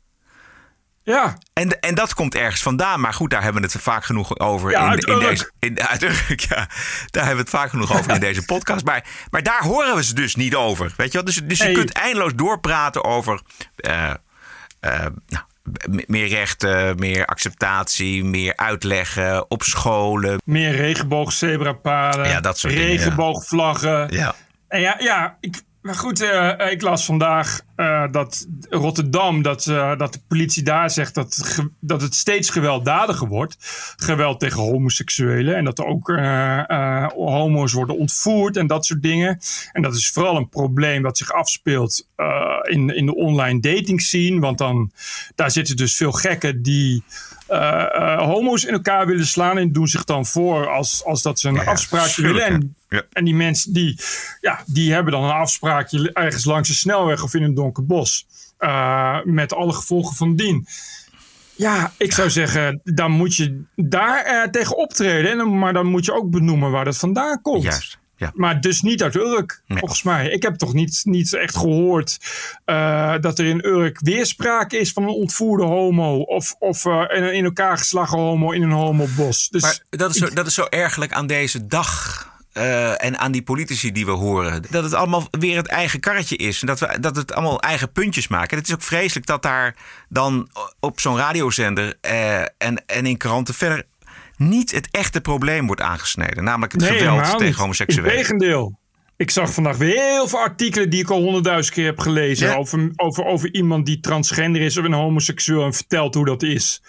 Ja. En, en dat komt ergens vandaan. Maar goed, daar hebben we het vaak genoeg over. Ja, in, in deze, in, [LAUGHS] ja. Daar hebben we het vaak genoeg over in [LAUGHS] deze podcast. Maar, maar daar horen we ze dus niet over. Weet je wel? Dus, dus je kunt eindeloos doorpraten over. eh, eh, nou, meer rechten, meer acceptatie, meer uitleggen op scholen. Meer regenboogzebrapaden. Ja, dat soort dingen. Regenboogvlaggen. Ja. En ja, ja ik, maar goed, eh, ik las vandaag eh, dat Rotterdam, dat, eh, dat de politie daar zegt dat, dat het steeds gewelddadiger wordt. Geweld tegen homoseksuelen. En dat er ook homo's worden ontvoerd en dat soort dingen. En dat is vooral een probleem dat zich afspeelt in, in de online dating scene. Want dan, daar zitten dus veel gekken die homo's in elkaar willen slaan. En doen zich dan voor als, als dat ze een afspraakje willen. En, en die mensen die, ja, die hebben dan een afspraakje ergens langs de snelweg of in een donker bos. Eh, met alle gevolgen van dien. Ja, ik zou zeggen, dan moet je daar eh, tegen optreden. En maar dan moet je ook benoemen waar dat vandaan komt. Juist, ja. Maar dus niet uit Urk, volgens mij. Ik heb toch niet, niet echt gehoord eh, dat er in Urk weerspraak is van een ontvoerde homo. Of, of eh, een in elkaar geslagen homo in een homobos. Dus Maar dat is, zo, dat is zo ergelijk aan deze dag. eh, en aan die politici die we horen. Dat het allemaal weer het eigen karretje is. En dat, we, dat het allemaal eigen puntjes maken. En het is ook vreselijk dat daar dan op zo'n radiozender en, en in kranten verder niet het echte probleem wordt aangesneden. Namelijk het geweld tegen homoseksuelen. Integendeel. Ik zag vandaag weer heel veel artikelen die ik al honderdduizend keer heb gelezen. Ja. Over, over, over iemand die transgender is of een homoseksueel. En vertelt hoe dat is.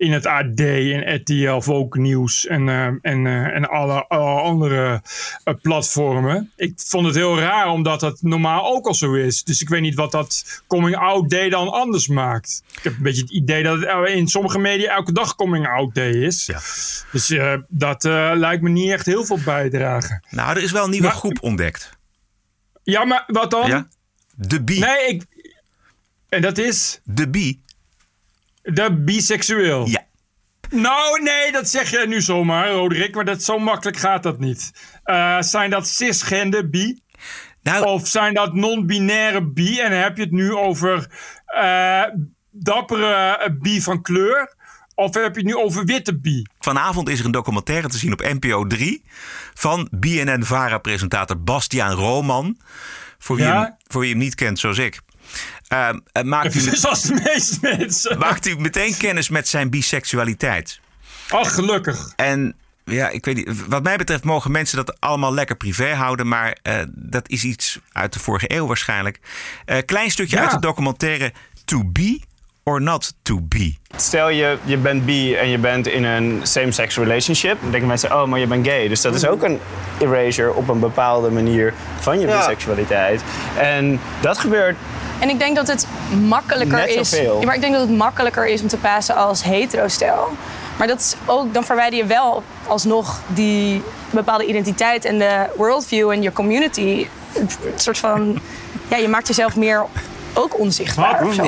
In het AD en RTL, Volk Nieuws en, eh, en, eh, en alle, alle andere eh, platformen. Ik vond het heel raar omdat dat normaal ook al zo is. Dus ik weet niet wat dat coming out day dan anders maakt. Ik heb een beetje het idee dat het in sommige media elke dag coming out day is. Dus eh, dat eh, lijkt me niet echt heel veel bijdragen. Nou, er is wel een nieuwe Maar- groep ontdekt. Ja, maar wat dan? Ja? De bi. Nee, ik. En dat is? De bi. De biseksueel. Ja. Nou, nee, dat zeg je nu zomaar, Roderick. Maar dat, zo makkelijk gaat dat niet. Eh, zijn dat cisgender bi? Nou- of zijn dat non-binaire bi? En heb je het nu over eh, dappere eh, bi van kleur? Of heb je het nu over witte bi? Vanavond is er een documentaire te zien op NPO 3 van BNN-VARA-presentator Bastiaan Roman. Voor wie, Ja? hem, voor wie hem niet kent, zoals ik. Ehm, eh, maakt, u, Zoals de meeste mensen. maakt u meteen kennis met zijn biseksualiteit. Ach, gelukkig. En ja, ik weet niet. Wat mij betreft mogen mensen dat allemaal lekker privé houden. Maar eh, dat is iets uit de vorige eeuw waarschijnlijk. Eh, klein stukje Ja. uit de documentaire To Be or Not To Be. Stel je, je bent bi en je bent in een same-sex relationship. Dan denken mensen, oh, maar je bent gay. Dus dat is ook een erasure op een bepaalde manier van je Ja. biseksualiteit. En dat gebeurt En ik denk dat het makkelijker Net is. zoveel. Ja, maar ik denk dat het makkelijker is om te passen als hetero-stijl. Maar dat is ook, dan verwijder je wel alsnog die bepaalde identiteit en de worldview en je community. Een soort van. Ja, je maakt jezelf meer ook onzichtbaar of zo.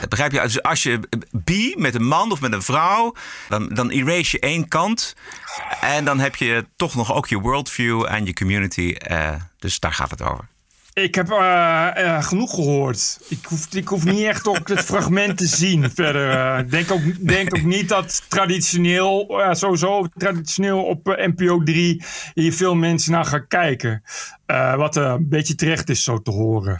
Dat begrijp je? Dus als je bi met een man of met een vrouw, dan, dan erase je één kant. En dan heb je toch nog ook je worldview en je community. eh, dus daar gaat het over. Ik heb eh, eh, genoeg gehoord. Ik hoef, ik hoef niet echt ook het [LAUGHS] fragment te zien verder. eh. Ik denk ook, denk ook niet dat traditioneel, sowieso traditioneel op NPO 3 hier veel mensen naar gaan kijken. Wat een beetje terecht is zo te horen.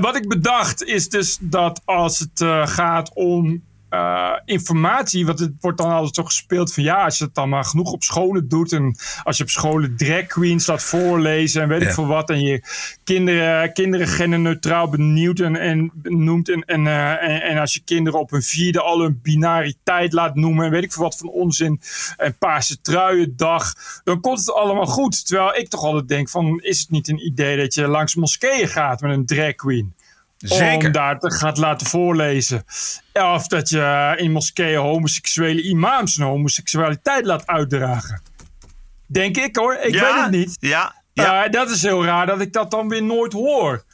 Wat ik bedacht is dus dat als het gaat om eh, informatie, want het wordt dan altijd zo gespeeld van ja, als je het dan maar genoeg op scholen doet en als je op scholen drag queens laat voorlezen en weet Ja. ik veel wat en je kinderen, kinderen genderneutraal benieuwd en, en noemt en, en, eh, en, en als je kinderen op hun vierde al hun binariteit laat noemen en weet ik veel wat van onzin en paarse truiendag, dan komt het allemaal goed. Terwijl ik toch altijd denk van is het niet een idee dat je langs moskeeën gaat met een drag queen? Zeker. Om daar te gaat laten voorlezen. Of dat je in moskeeën homoseksuele imams hun homoseksualiteit laat uitdragen. Denk ik hoor. Ik Ja, weet het niet. Ja, Eh, dat is heel raar dat ik dat dan weer nooit hoor.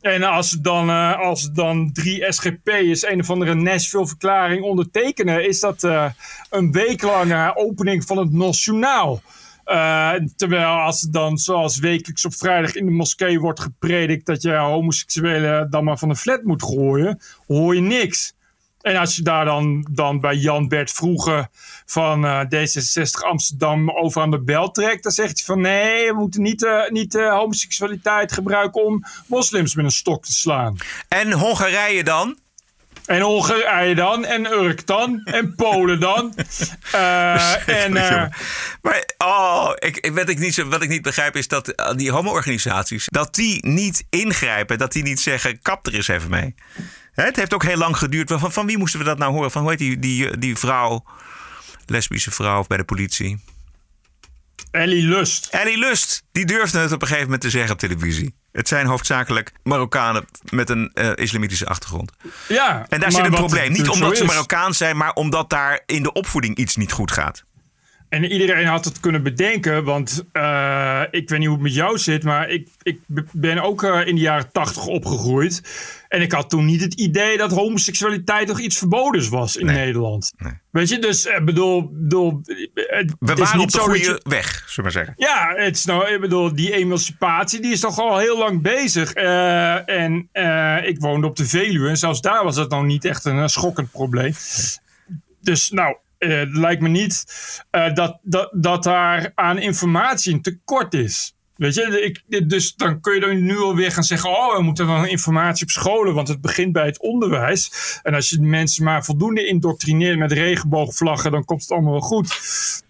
En als dan, uh, als dan drie SGP'ers een of andere Nashville-verklaring ondertekenen, is dat uh, een weeklange opening van het Nationaal. Uh, terwijl als het dan zoals wekelijks op vrijdag in de moskee wordt gepredikt dat je homoseksuelen dan maar van de flat moet gooien, hoor je niks. En als je daar dan, dan bij Jan Bert Vroege van uh, D66 Amsterdam over aan de bel trekt, dan zegt hij van nee, we moeten niet, uh, niet homoseksualiteit gebruiken om moslims met een stok te slaan. En Hongarije dan? En Hongarije dan, en Urk dan, en Polen dan. [LAUGHS] Uh, en, uh, maar oh, ik, ik, wat, ik niet, wat ik niet begrijp is dat die homo-organisaties, dat die niet ingrijpen, dat die niet zeggen, kap er eens even mee. Het heeft ook heel lang geduurd. Van, van wie moesten we dat nou horen? Van hoe heet die, die, die vrouw, lesbische vrouw bij de politie? Ellie Lust. Ellie Lust, die durfde het op een gegeven moment te zeggen op televisie. Het zijn hoofdzakelijk Marokkanen met een uh, islamitische achtergrond. Ja, en daar zit een probleem. Niet omdat ze Marokkaan zijn, maar omdat daar in de opvoeding iets niet goed gaat. En iedereen had het kunnen bedenken, want uh, ik weet niet hoe het met jou zit, maar ik, ik ben ook uh, in de jaren tachtig opgegroeid. En ik had toen niet het idee dat homoseksualiteit nog iets verbodens was in nee. Nederland. Nee. Weet je, dus ik bedoel, bedoel. Het We is waren niet op de dat goede je- weg, zullen we maar zeggen. Ja, het is nou, ik bedoel, die emancipatie die is toch al heel lang bezig. Eh, en eh, ik woonde op de Veluwe en zelfs daar was het nou niet echt een, eh, schokkend probleem. Dus nou, eh, het lijkt me niet eh, dat, dat, dat daar aan informatie een tekort is. Weet je, ik, dus dan kun je dan nu alweer gaan zeggen: Oh, we moeten dan informatie op scholen, want het begint bij het onderwijs. En als je mensen maar voldoende indoctrineert met regenboogvlaggen, dan komt het allemaal wel goed.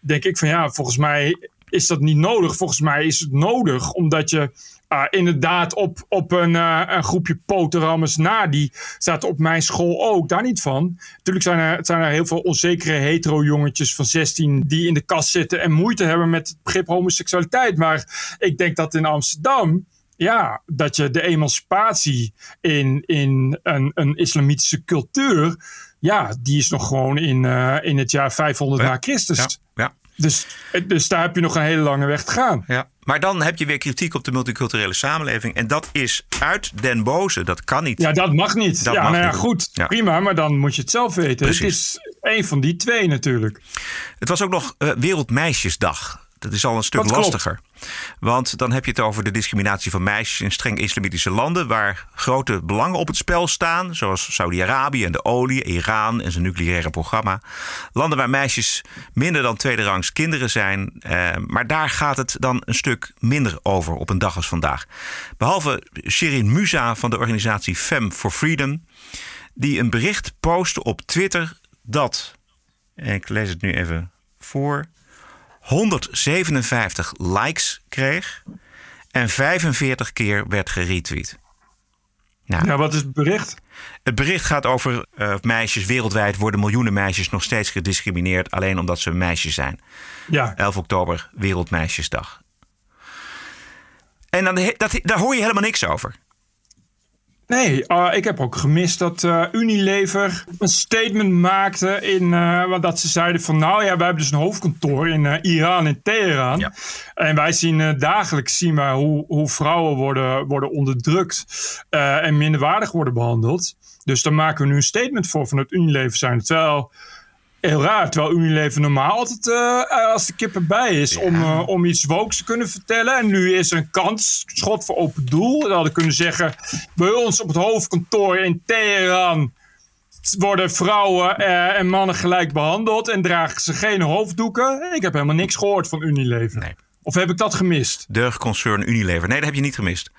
Denk ik van ja, volgens mij is dat niet nodig. Volgens mij is het nodig omdat je ah, inderdaad op, op een, eh, een groepje poterammers na. Die zaten op mijn school ook, daar niet van. Natuurlijk zijn er, zijn er heel veel onzekere hetero-jongetjes van 16 die in de kast zitten en moeite hebben met het begrip homoseksualiteit. Maar ik denk dat in Amsterdam. Ja, dat je de emancipatie in, in een, een islamitische cultuur. Ja, die is nog gewoon in, eh, in het jaar 500 na Christus. Ja, ja. Dus, dus daar heb je nog een hele lange weg te gaan. Ja. Maar dan heb je weer kritiek op de multiculturele samenleving. En dat is uit den boze. Dat kan niet. Ja, dat mag niet. Dat ja, mag nou ja, niet. goed. Ja. Prima, maar dan moet je het zelf weten. Het is één van die twee natuurlijk. Het was ook nog eh, Wereldmeisjesdag. Dat is al een stuk lastiger. Want dan heb je het over de discriminatie van meisjes in streng islamitische landen. waar grote belangen op het spel staan. Zoals Saudi-Arabië en de olie, Iran en zijn nucleaire programma. Landen waar meisjes minder dan tweederangs kinderen zijn. Eh, maar daar gaat het dan een stuk minder over op een dag als vandaag. Behalve Shirin Musa van de organisatie Fem for Freedom. die een bericht postte op Twitter dat. En ik lees het nu even voor. 157 likes kreeg en 45 keer werd geretweet. Nou, Ja, wat is het bericht? het bericht gaat over eh, meisjes. Wereldwijd worden miljoenen meisjes nog steeds gediscrimineerd. alleen omdat ze meisjes zijn. Ja. 11 oktober, Wereldmeisjesdag. En dan, dat, daar hoor je helemaal niks over. Nee, eh, ik heb ook gemist dat eh, Unilever een statement maakte in eh, wat dat ze zeiden van nou ja, wij hebben dus een hoofdkantoor in Iran in Teheran. En wij zien dagelijks zien wij hoe, hoe vrouwen worden, worden onderdrukt en minderwaardig worden behandeld. Dus daar maken we nu een statement voor van het Unilever zijn. Terwijl Heel raar, terwijl Unilever normaal altijd eh, als de kip erbij is om, eh, om iets wokes te kunnen vertellen. En nu is er een kans, schot voor open doel. We hadden kunnen zeggen, bij ons op het hoofdkantoor in Teheran worden vrouwen eh, en mannen gelijk behandeld en dragen ze geen hoofddoeken. Ik heb helemaal niks gehoord van Unilever. Of heb ik dat gemist? Deugdconcern Unilever. Nee, dat heb je niet gemist.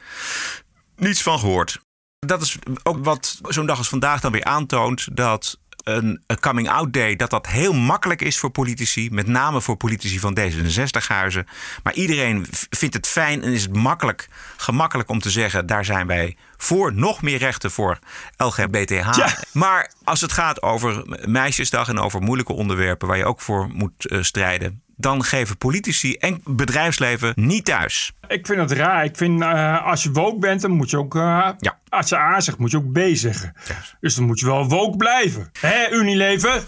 Niets van gehoord. Dat is ook wat zo'n dag als vandaag dan weer aantoont. Dat een, een coming-out day, dat dat heel makkelijk is voor politici. Met name voor politici van D66-huizen. Maar iedereen vindt het fijn en is het makkelijk, gemakkelijk om te zeggen... daar zijn wij voor nog meer rechten voor LGBTH. Ja. Maar als het gaat over meisjesdag en over moeilijke onderwerpen... waar je ook voor moet eh, strijden... dan geven politici en bedrijfsleven niet thuis. Ik vind het raar. Ik vind eh, als je woke bent, dan moet je ook. eh, Als je A zegt, moet je ook B zeggen. Dus dan moet je wel woke blijven. Hè, Unilever?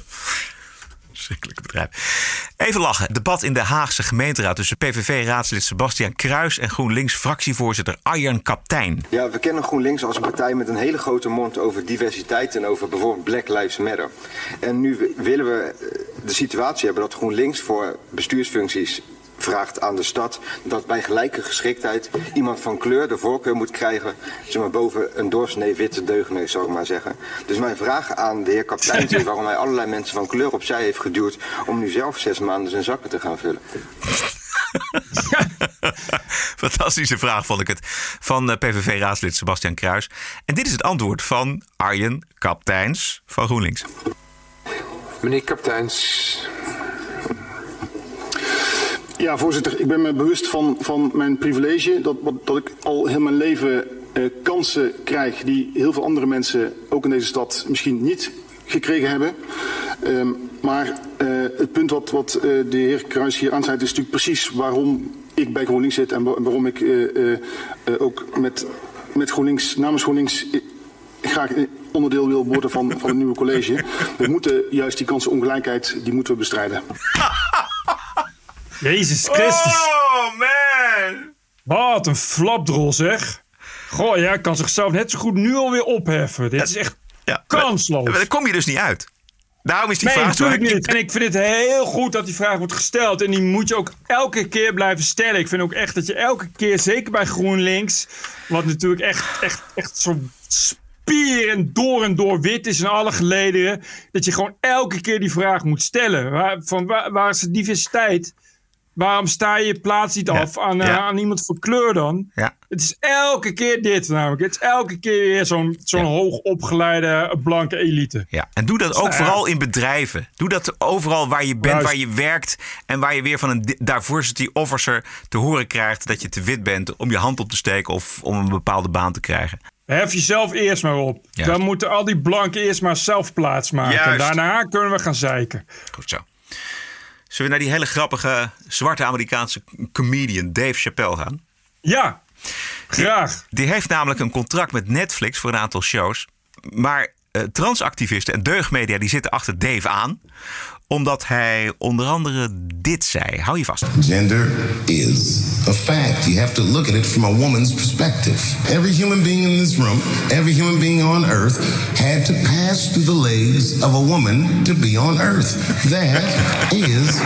Verschrikkelijk bedrijf. Even lachen. Debat in de Haagse gemeenteraad tussen PVV-raadslid Sebastian Kruis en GroenLinks-fractievoorzitter Arjan Kaptein. Ja, we kennen GroenLinks als een partij met een hele grote mond over diversiteit en over bijvoorbeeld Black Lives Matter. En nu willen we eh, de situatie hebben dat GroenLinks voor bestuursfuncties vraagt aan de stad dat bij gelijke geschiktheid iemand van kleur de voorkeur moet krijgen, zeg maar boven een doorsnee witte deugneus, zou ik maar zeggen. Dus mijn vraag aan de heer kapitein is [LAUGHS] waarom hij allerlei mensen van kleur opzij heeft geduwd om nu zelf zes maanden zijn zakken te gaan vullen. [LAUGHS] Fantastische vraag vond ik het. Van eh, PVV-raadslid Sebastian Kruis. En dit is het antwoord van Arjen Kapteins van GroenLinks. Meneer Kapteins, Ja, voorzitter, ik ben me bewust van, van mijn privilege. Dat, dat ik al heel mijn leven eh, kansen krijg die heel veel andere mensen, ook in deze stad, misschien niet gekregen hebben. Ehm, maar eh, het punt wat, wat eh, de heer Kruis hier aansnijdt is natuurlijk precies waarom ik bij GroenLinks zit en wa- waarom ik eh, ook met, met GroenLinks, namens GroenLinks graag eh, onderdeel wil worden van, van het nieuwe college. We moeten juist die kansenongelijkheid, die moeten we bestrijden. [LAUGHS] Jezus Christus. Oh, man! Wat een flapdrol zeg. Goh, jij kan zichzelf net zo goed nu alweer opheffen. Dit is echt kansloos. Maar daar kom je dus niet uit. Daarom is die nee, vraag zo... natuurlijk niet. En ik vind het heel goed dat die vraag wordt gesteld. En die moet je ook elke keer blijven stellen. Ik vind ook echt dat je elke keer, zeker bij GroenLinks... wat natuurlijk echt, echt, echt zo spier en door en door wit is in alle gelederen... dat je gewoon elke keer die vraag moet stellen. Waar, van waar, waar is de diversiteit? Waarom sta je je plaats niet af aan, eh, aan iemand voor kleur dan? Ja. Het is elke keer dit namelijk. Het is elke keer weer zo'n zo'n hoogopgeleide blanke elite. Ja, en doe dat ook Nou vooral in bedrijven. Doe dat overal waar je bent, Juist. waar je werkt. En waar je weer van een di- diversity officer te horen krijgt dat je te wit bent om je hand op te steken of om een bepaalde baan te krijgen. Hef jezelf eerst maar op. Juist. Dan moeten al die blanken eerst maar zelf plaats maken. Juist. Daarna kunnen we gaan zeiken. Goed zo. Zullen we naar die hele grappige zwarte Amerikaanse comedian Dave Chappelle gaan? Ja, graag. Die heeft namelijk een contract met Netflix voor een aantal shows. Maar eh, transactivisten en deugdmedia die zitten achter Dave aan. Omdat hij onder andere dit zei. Hou je vast. Gender is a fact. You have to look at it from a woman's perspective. Every human being in this room, every human being on earth, had to pass through the legs of a woman to be on earth. That is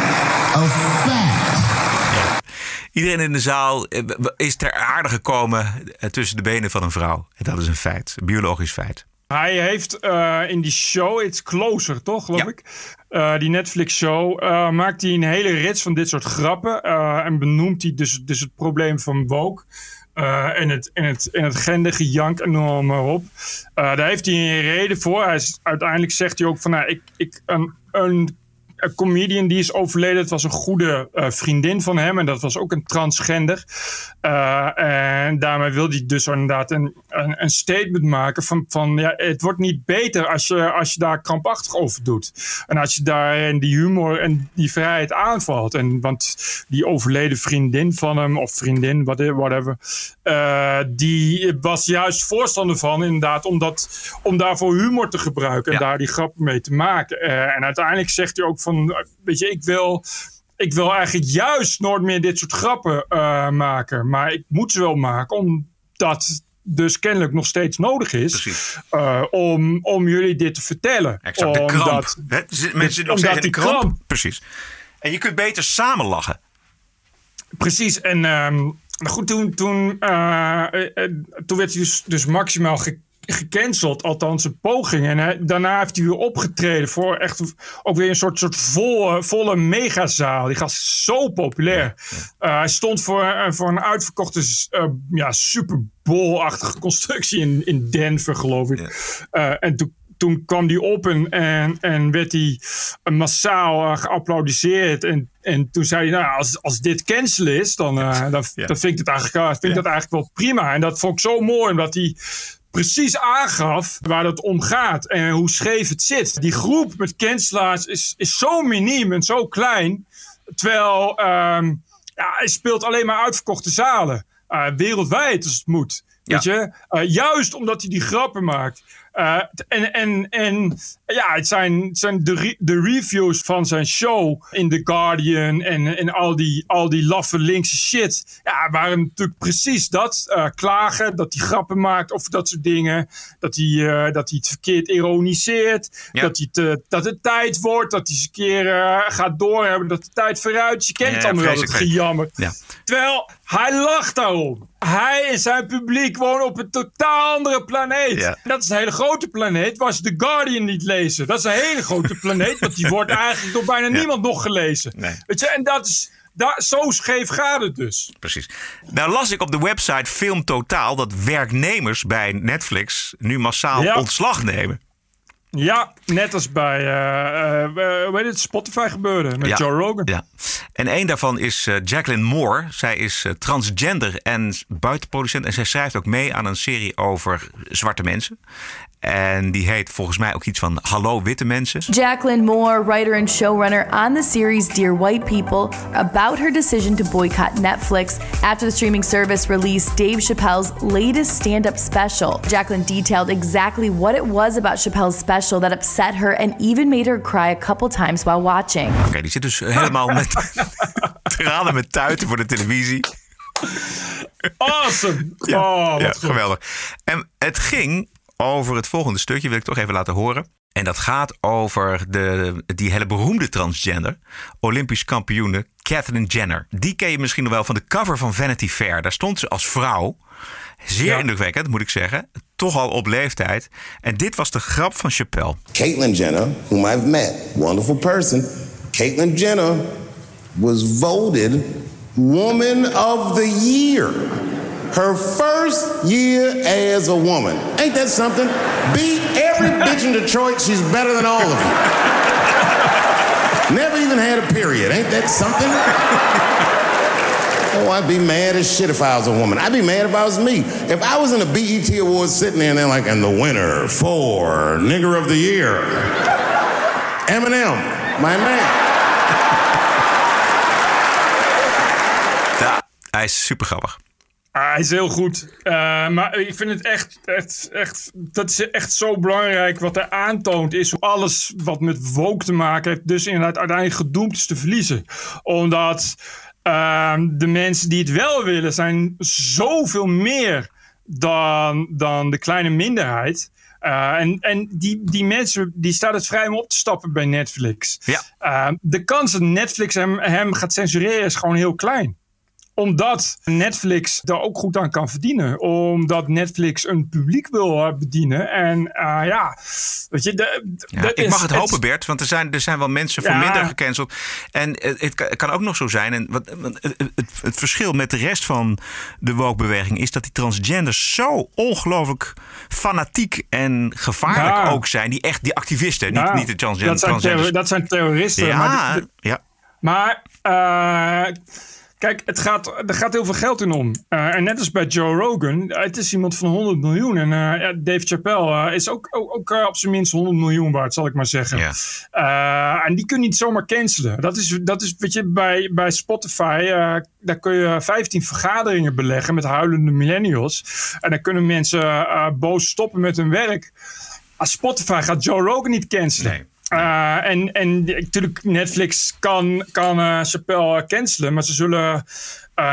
a fact. Iedereen in de zaal eh, is ter aarde gekomen eh, tussen de benen van een vrouw. En dat is een feit, een biologisch feit. Hij heeft eh, in die show, It's Closer, toch, geloof ik? Eh, die Netflix-show, eh, maakt hij een hele rits van dit soort grappen. en benoemt hij dus, dus het probleem van woke. en, het, en, het, en het gendergejank en noem maar op. Daar heeft hij een reden voor. Hij is, uiteindelijk zegt hij ook van... Nou, ik, ik, een, een, een comedian die is overleden. Het was een goede eh, vriendin van hem. En dat was ook een transgender. Eh, en daarmee wil hij dus inderdaad een, een, een statement maken van, van ja, het wordt niet beter als je, als je daar krampachtig over doet. En als je daar die humor en die vrijheid aanvalt. En, want die overleden vriendin van hem, of vriendin, whatever, eh, die was juist voorstander van inderdaad om, dat, om daarvoor humor te gebruiken en daar die grappen mee te maken. En uiteindelijk zegt hij ook van, eh, weet je, ik wil ik wil eigenlijk juist nooit meer dit soort grappen eh, maken. Maar ik moet ze wel maken, omdat dus kennelijk nog steeds nodig is eh, om, om jullie dit te vertellen. Exact, de kramp. Omdat- Hè, ze- Mensen dit- zitten nog omdat steeds in de die kramp. kramp- Precies. En je kunt beter samen lachen. Precies, en ehm, goed, toen, toen, toen werd hij dus, dus maximaal ge- gecanceld, althans een poging. En hij- daarna heeft hij weer opgetreden voor echt ook weer een soort, soort volle, volle megazaal. Die gast is zo populair. Eh, hij stond voor, eh, voor een uitverkochte eh, ja, Super Bowl-achtige constructie in, in Denver, geloof ik. Eh, en toen toen kwam die op en, en, en werd hij massaal eh, geapplaudiseerd. En, en toen zei hij, nou, als, als dit cancel is, dan, eh, dan, dan vind ik, het eigenlijk, eh, vind ik dat eigenlijk wel prima. En dat vond ik zo mooi, omdat hij precies aangaf waar het om gaat en hoe scheef het zit. Die groep met cancelaars is, is zo miniem en zo klein. Terwijl ehm, ja, hij speelt alleen maar uitverkochte zalen. eh, wereldwijd als het moet. Weet je? Eh, juist omdat hij die grappen maakt. Uh, en, en, en ja, het zijn, het zijn de, re de reviews van zijn show in The Guardian en, en al, die, al die laffe linkse shit. Ja, waren natuurlijk precies dat. Uh, klagen, dat hij grappen maakt of dat soort dingen. Dat hij, uh, dat hij het verkeerd ironiseert. Ja. Dat, hij te, dat het tijd wordt. Dat hij eens een keer gaat doorhebben. Dat de tijd vooruit. Je kent ja, het allemaal wel, het gejammer. Ja. Terwijl hij lacht daarom. Hij en zijn publiek wonen op een totaal andere planeet. Ja. Dat is een hele grote planeet waar ze The Guardian niet lezen. Dat is een hele grote [LAUGHS] planeet, want die wordt eigenlijk door bijna niemand nog gelezen. Nee. Weet je, en dat is, daar, zo scheef gaat het dus. Precies. Nou las ik op de website Film Totaal dat werknemers bij Netflix nu massaal Ja. ontslag nemen. Ja, net als bij eh, eh, hoe heet het, Spotify gebeurde met Ja. Joe Rogan. Ja. En een daarvan is Jacqueline Moore. Zij is transgender en buitenproducent. En zij schrijft ook mee aan een serie over zwarte mensen. En die heet volgens mij ook iets van Hallo Witte Mensen. Jacqueline Moore, writer and showrunner on the series Dear White People, about her decision to boycott Netflix after the streaming service released Dave Chappelle's latest stand up special. Jacqueline detailed exactly what it was about Chappelle's special that upset her and even made her cry a couple times while watching. Oké, die zit dus helemaal met [LAUGHS] tranen met tuiten voor de televisie. Awesome! Ja, oh, wat ja, goed. geweldig. En het ging over het volgende stukje, wil ik toch even laten horen. En dat gaat over de, die hele beroemde transgender, Olympisch kampioene Catherine Jenner. Die ken je misschien nog wel van de cover van Vanity Fair. Daar stond ze als vrouw. Zeer Ja. indrukwekkend, moet ik zeggen. Toch al op leeftijd. En dit was de grap van Chappelle. Caitlyn Jenner, whom I've met, wonderful person. Caitlyn Jenner was voted Woman of the Year. Her first year as a woman. Ain't that something? Beat every [LAUGHS] bitch in Detroit. She's better than all of you. Never even had a period. Ain't that something? [LAUGHS] Oh, I'd be mad as shit if I was a woman. I'd be mad if I was me. If I was in a BET Awards sitting there and they're like, and the winner for Nigger of the Year, Eminem, my man. Ja, hij is super grappig. Ah, hij is heel goed. Eh, maar ik vind het echt, echt, echt, dat is echt zo belangrijk. Wat hij aantoont is hoe alles wat met woke te maken heeft, dus inderdaad uiteindelijk gedoemd is te verliezen. Omdat ehm, de mensen die het wel willen, zijn zoveel meer dan, dan de kleine minderheid. Eh, en en die, die mensen, die staat het vrij om op te stappen bij Netflix. Ja. Eh, de kans dat Netflix hem, hem gaat censureren is gewoon heel klein omdat Netflix daar ook goed aan kan verdienen. Omdat Netflix een publiek wil bedienen. En eh, ja, weet je... De, Ja, dat ik is- mag het hopen, Bert, want er zijn, er zijn wel mensen voor Ja. minder gecanceld. En het, het kan- ook nog zo zijn. En wat, het, het, verschil met de rest van de woke-beweging is dat die transgenders zo ongelooflijk fanatiek en gevaarlijk Ja. ook zijn. Die echt, die activisten, niet, niet de transgen- dat zijn, transgenders. terror- dat zijn terroristen. Ja, maar ja. Maar eh, kijk, het gaat, er gaat heel veel geld in om. Eh, en net als bij Joe Rogan, eh, het is iemand van 100 miljoen. En ja, Dave Chappelle is ook, ook, ook op zijn minst 100 miljoen waard, zal ik maar zeggen. En die kun je niet zomaar cancelen. Dat is, dat is weet je, bij, bij Spotify, daar kun je 15 vergaderingen beleggen met huilende millennials. En dan kunnen mensen boos stoppen met hun werk. Als Spotify gaat Joe Rogan niet cancelen. Eh, en, en natuurlijk, Netflix kan, kan eh, Chappelle eh, cancelen, maar ze zullen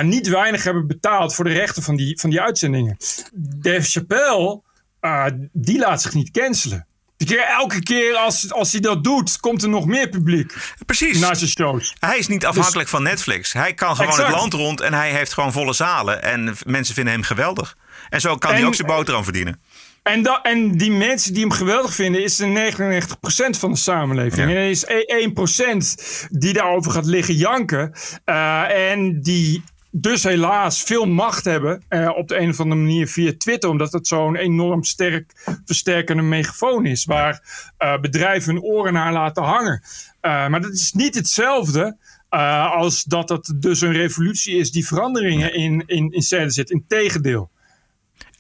niet weinig hebben betaald voor de rechten van die, van die uitzendingen. Dave Chappelle, die laat zich niet cancelen. Elke keer als, als hij dat doet, komt er nog meer publiek. Precies. Naar zijn shows. Hij is niet afhankelijk van Netflix. Hij kan gewoon Exact. het land rond en hij heeft gewoon volle zalen. En mensen vinden hem geweldig. En zo kan hij ook zijn boterham verdienen. En, en die mensen die hem geweldig vinden, is de 99% van de samenleving. Ja. En er is e- 1% die daarover gaat liggen janken. eh, en die dus helaas veel macht hebben eh, op de een of andere manier via Twitter. Omdat het zo'n enorm sterk versterkende megafoon is. Waar eh, bedrijven hun oren naar laten hangen. Maar dat is niet hetzelfde als dat het dus een revolutie is die veranderingen in, in, in scène zet. Integendeel.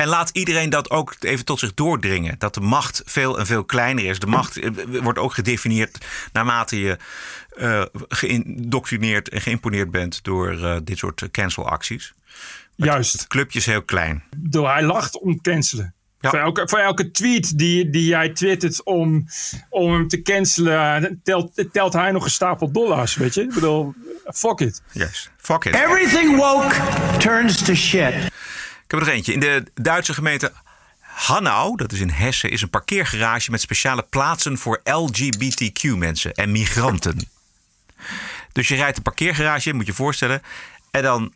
En laat iedereen dat ook even tot zich doordringen. Dat de macht veel en veel kleiner is. De macht eh, wordt ook gedefinieerd naarmate je eh geïndoctrineerd en geïmponeerd bent door eh, dit soort cancelacties. Juist. Het clubje is heel klein. Door hij lacht om cancelen. Voor, elke, voor elke tweet die, die jij twittert om, om hem te cancelen, telt, telt hij nog een stapel dollars, weet je? Ik bedoel, fuck it. Yes, fuck it. Everything woke turns to shit. Heb er nog eentje. In de Duitse gemeente Hanau, dat is in Hessen, is een parkeergarage met speciale plaatsen voor LGBTQ-mensen en migranten. Dus je rijdt een parkeergarage in, moet je voorstellen. En dan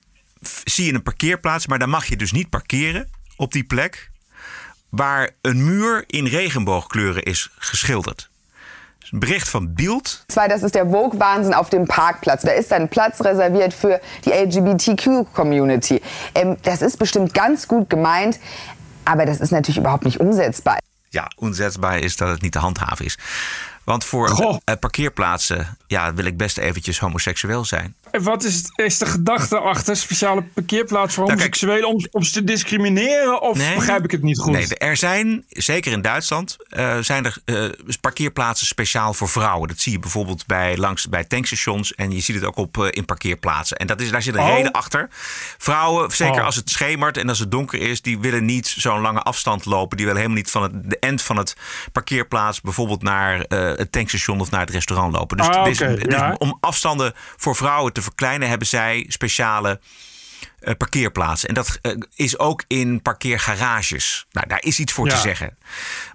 zie je een parkeerplaats, maar dan mag je dus niet parkeren op die plek waar een muur in regenboogkleuren is geschilderd. Is een bericht van Bild. Zwar, das ist der Vogue-Wahnsinn auf dem Parkplatz. Da ist ein Platz reserviert für die LGBTQ-Community. Ähm, das ist bestimmt ganz gut gemeint, aber das ist natürlich überhaupt nicht umsetzbar. Ja, onzetbaar is dat het niet te handhaven is. Want voor eh, parkeerplaatsen ja, wil ik best eventjes homoseksueel zijn. En wat is, de gedachte achter speciale parkeerplaats voor homoseksuelen om, om ze te discrimineren? Of begrijp ik het niet goed? Nee, er zijn, zeker in Duitsland, eh, zijn er eh, parkeerplaatsen speciaal voor vrouwen. Dat zie je bijvoorbeeld bij, langs, bij tankstations en je ziet het ook op, eh, in parkeerplaatsen. En dat is, daar zit een Oh. reden achter. Vrouwen, zeker Oh. als het schemert en als het donker is, die willen niet zo'n lange afstand lopen. Die willen helemaal niet van het, de end van het parkeerplaats bijvoorbeeld naar het tankstation of naar het restaurant lopen. Dus, Ah, dus- dus om afstanden voor vrouwen te verkleinen, hebben zij speciale eh, parkeerplaatsen. En dat eh, is ook in parkeergarages. Nou, daar is iets voor te zeggen.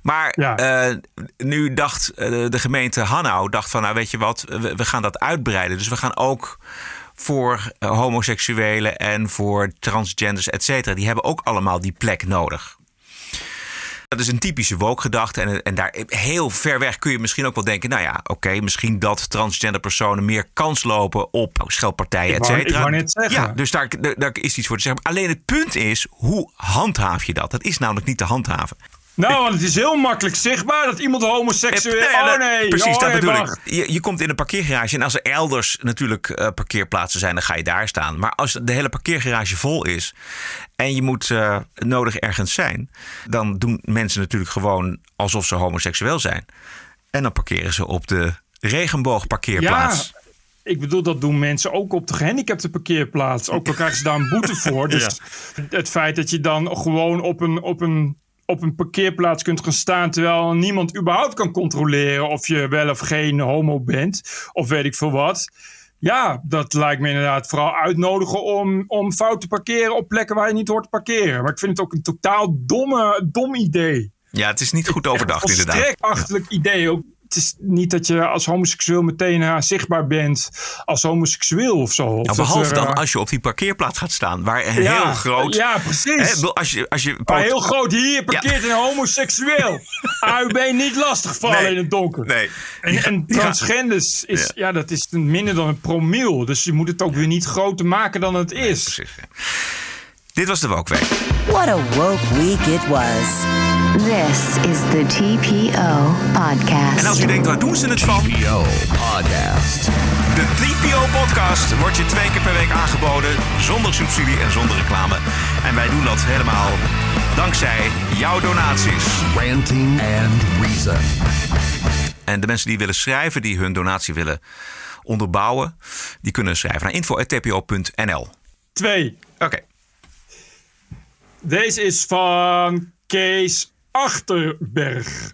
Maar eh, nu dacht de gemeente Hanau, dacht van, nou weet je wat, we, we gaan dat uitbreiden. Dus we gaan ook voor homoseksuelen en voor transgenders, et cetera. Die hebben ook allemaal die plek nodig. Dat is een typische woke-gedachte. En, en daar heel ver weg kun je misschien ook wel denken... nou ja, oké, misschien dat transgender personen meer kans lopen op scheldpartijen, et cetera. Ja, dus daar, daar, daar is iets voor te zeggen. Alleen het punt is, hoe handhaaf je dat? Dat is namelijk niet te handhaven. Nou, want het is heel makkelijk zichtbaar dat iemand homoseksueel... Nee, oh nee, Precies, oh, dat bedoel ik. Je, je komt in een parkeergarage en als er elders natuurlijk eh, parkeerplaatsen zijn, dan ga je daar staan. Maar als de hele parkeergarage vol is en je moet eh, nodig ergens zijn, dan doen mensen natuurlijk gewoon alsof ze homoseksueel zijn. En dan parkeren ze op de regenboogparkeerplaats. Ja, ik bedoel, dat doen mensen ook op de gehandicapte parkeerplaats. Ook al krijgen ze daar een boete voor. [LAUGHS] Dus het feit dat je dan gewoon op een, op, een, op een parkeerplaats kunt gaan staan... terwijl niemand überhaupt kan controleren of je wel of geen homo bent... of weet ik veel wat... Ja, dat lijkt me inderdaad vooral uitnodigen om, om fout te parkeren op plekken waar je niet hoort te parkeren. Maar ik vind het ook een totaal domme, dom idee. Ja, het is niet goed overdacht Een inderdaad. Volstrekt idee. Ook, het is niet dat je als homoseksueel meteen eh, zichtbaar bent als homoseksueel of zo. Of Nou, dat behalve er, dan eh, als je op die parkeerplaats gaat staan, waar een Ja, heel groot. ja, precies. Hè, als je, als je maar heel groot, hier parkeert een homoseksueel. [LAUGHS] AUB niet lastig vallen Nee. in het donker. Nee. En, en Ja. transgenders is, ja. dat is minder dan een promiel. Dus je moet het ook weer niet groter maken dan het is. Dit was de Wokweek. What a woke week it was. This is the TPO podcast. En als u denkt, waar doen ze het van? TPO Podcast. De TPO-podcast wordt je twee keer per week aangeboden. Zonder subsidie en zonder reclame. En wij doen dat helemaal dankzij jouw donaties. Ranting and Reason. En de mensen die willen schrijven, die hun donatie willen onderbouwen... die kunnen schrijven naar info.tpo.nl. Twee. Oké. Deze is van Kees Achterberg.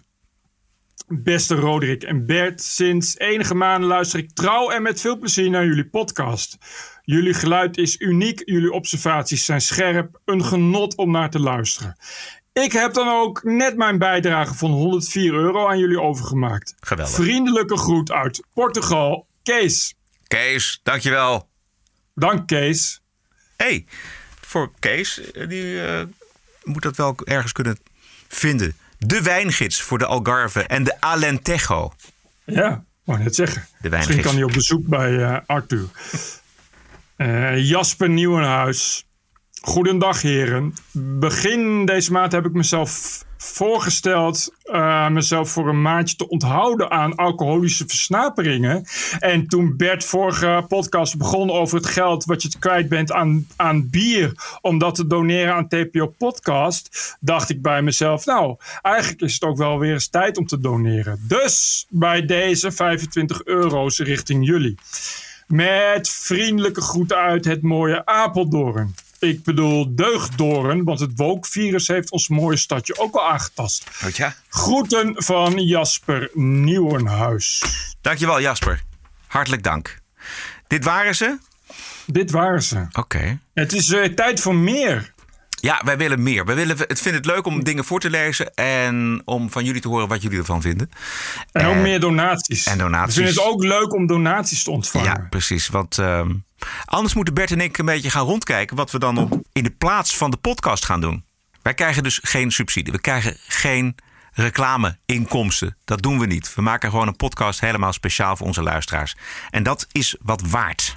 Beste Roderick en Bert, sinds enige maanden luister ik trouw en met veel plezier naar jullie podcast. Jullie geluid is uniek, jullie observaties zijn scherp, een genot om naar te luisteren. Ik heb dan ook net mijn bijdrage van 104 euro aan jullie overgemaakt. Geweldig. Vriendelijke groet uit Portugal, Kees. Kees, dankjewel. Dank Kees. hey, voor Kees, eh, die eh, moet dat wel ergens kunnen vinden. De wijngids voor de Algarve en de Alentejo. Ja, wou net zeggen. De Misschien wijngids. kan hij op bezoek bij eh, Arthur. Eh, Jasper Nieuwenhuis. Goedendag heren. Begin deze maand heb ik mezelf voorgesteld eh, mezelf voor een maandje te onthouden aan alcoholische versnaperingen. En toen Bert vorige podcast begon over het geld wat je kwijt bent aan, aan bier om dat te doneren aan TPO Podcast, dacht ik bij mezelf, nou, eigenlijk is het ook wel weer eens tijd om te doneren. Dus bij deze 25 euro's richting jullie. Met vriendelijke groeten uit het mooie Apeldoorn. Ik bedoel deugddoren, want het woke-virus heeft ons mooie stadje ook al aangetast. Oh ja? Groeten van Jasper Nieuwenhuis. Dankjewel Jasper. Hartelijk dank. Dit waren ze? Dit waren ze. Oké. Het is eh, tijd voor meer. Ja, wij willen meer. Wij willen, het vinden het leuk om dingen voor te lezen en om van jullie te horen wat jullie ervan vinden. En ook meer donaties. En donaties. We vinden het ook leuk om donaties te ontvangen. Ja, precies. Want ehm, anders moeten Bert en ik een beetje gaan rondkijken wat we dan op, in de plaats van de podcast gaan doen. Wij krijgen dus geen subsidie. We krijgen geen reclameinkomsten. Dat doen we niet. We maken gewoon een podcast helemaal speciaal voor onze luisteraars. En dat is wat waard.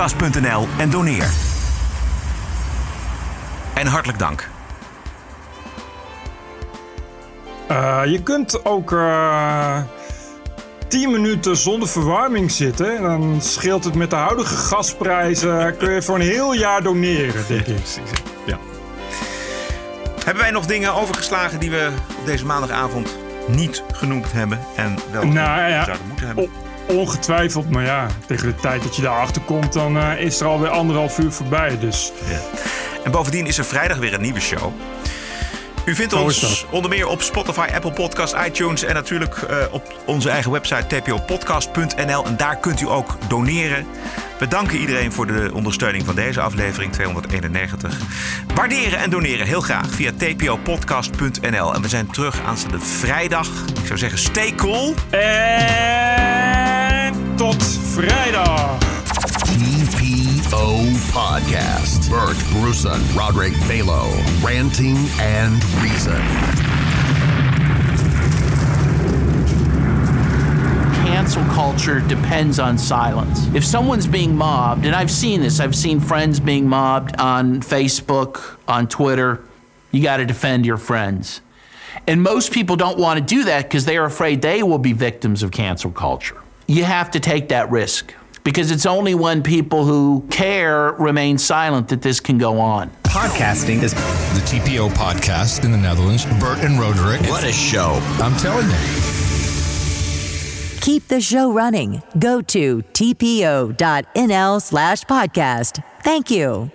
tpopodcast.nl en doneer. En hartelijk dank. Eh, je kunt ook eh 10 minuten zonder verwarming zitten. En dan scheelt het met de huidige gasprijzen. Kun je voor een heel jaar doneren, denk ik. Ja. Hebben wij nog dingen overgeslagen die we op deze maandagavond niet genoemd hebben? En wel Nou ja, zouden moeten hebben? Ongetwijfeld. Maar ja, tegen de tijd dat je daarachter komt, dan eh, is er alweer anderhalf uur voorbij. Dus Ja. En bovendien is er vrijdag weer een nieuwe show. U vindt Zo ons onder meer op Spotify, Apple Podcasts, iTunes en natuurlijk eh, op onze eigen website tpopodcast.nl. En daar kunt u ook doneren. We danken iedereen voor de ondersteuning van deze aflevering 291. Waarderen en doneren heel graag via tpopodcast.nl. En we zijn terug aanstaande vrijdag. Ik zou zeggen, stay cool. En tot vrijdag. TPO Podcast. Bert Bruson, Roderick Balo, Ranting and Reason. cancel culture depends on silence. If someone's being mobbed, and I've seen this, I've seen friends being mobbed on Facebook, on Twitter, you got to defend your friends. And most people don't want to do that because they are afraid they will be victims of cancel culture. You have to take that risk because it's only when people who care remain silent that this can go on. Podcasting is the TPO podcast in the Netherlands. Bert and Roderick. What a show. I'm telling you. Keep the show running. Go to tpo.nl slash podcast. Thank you.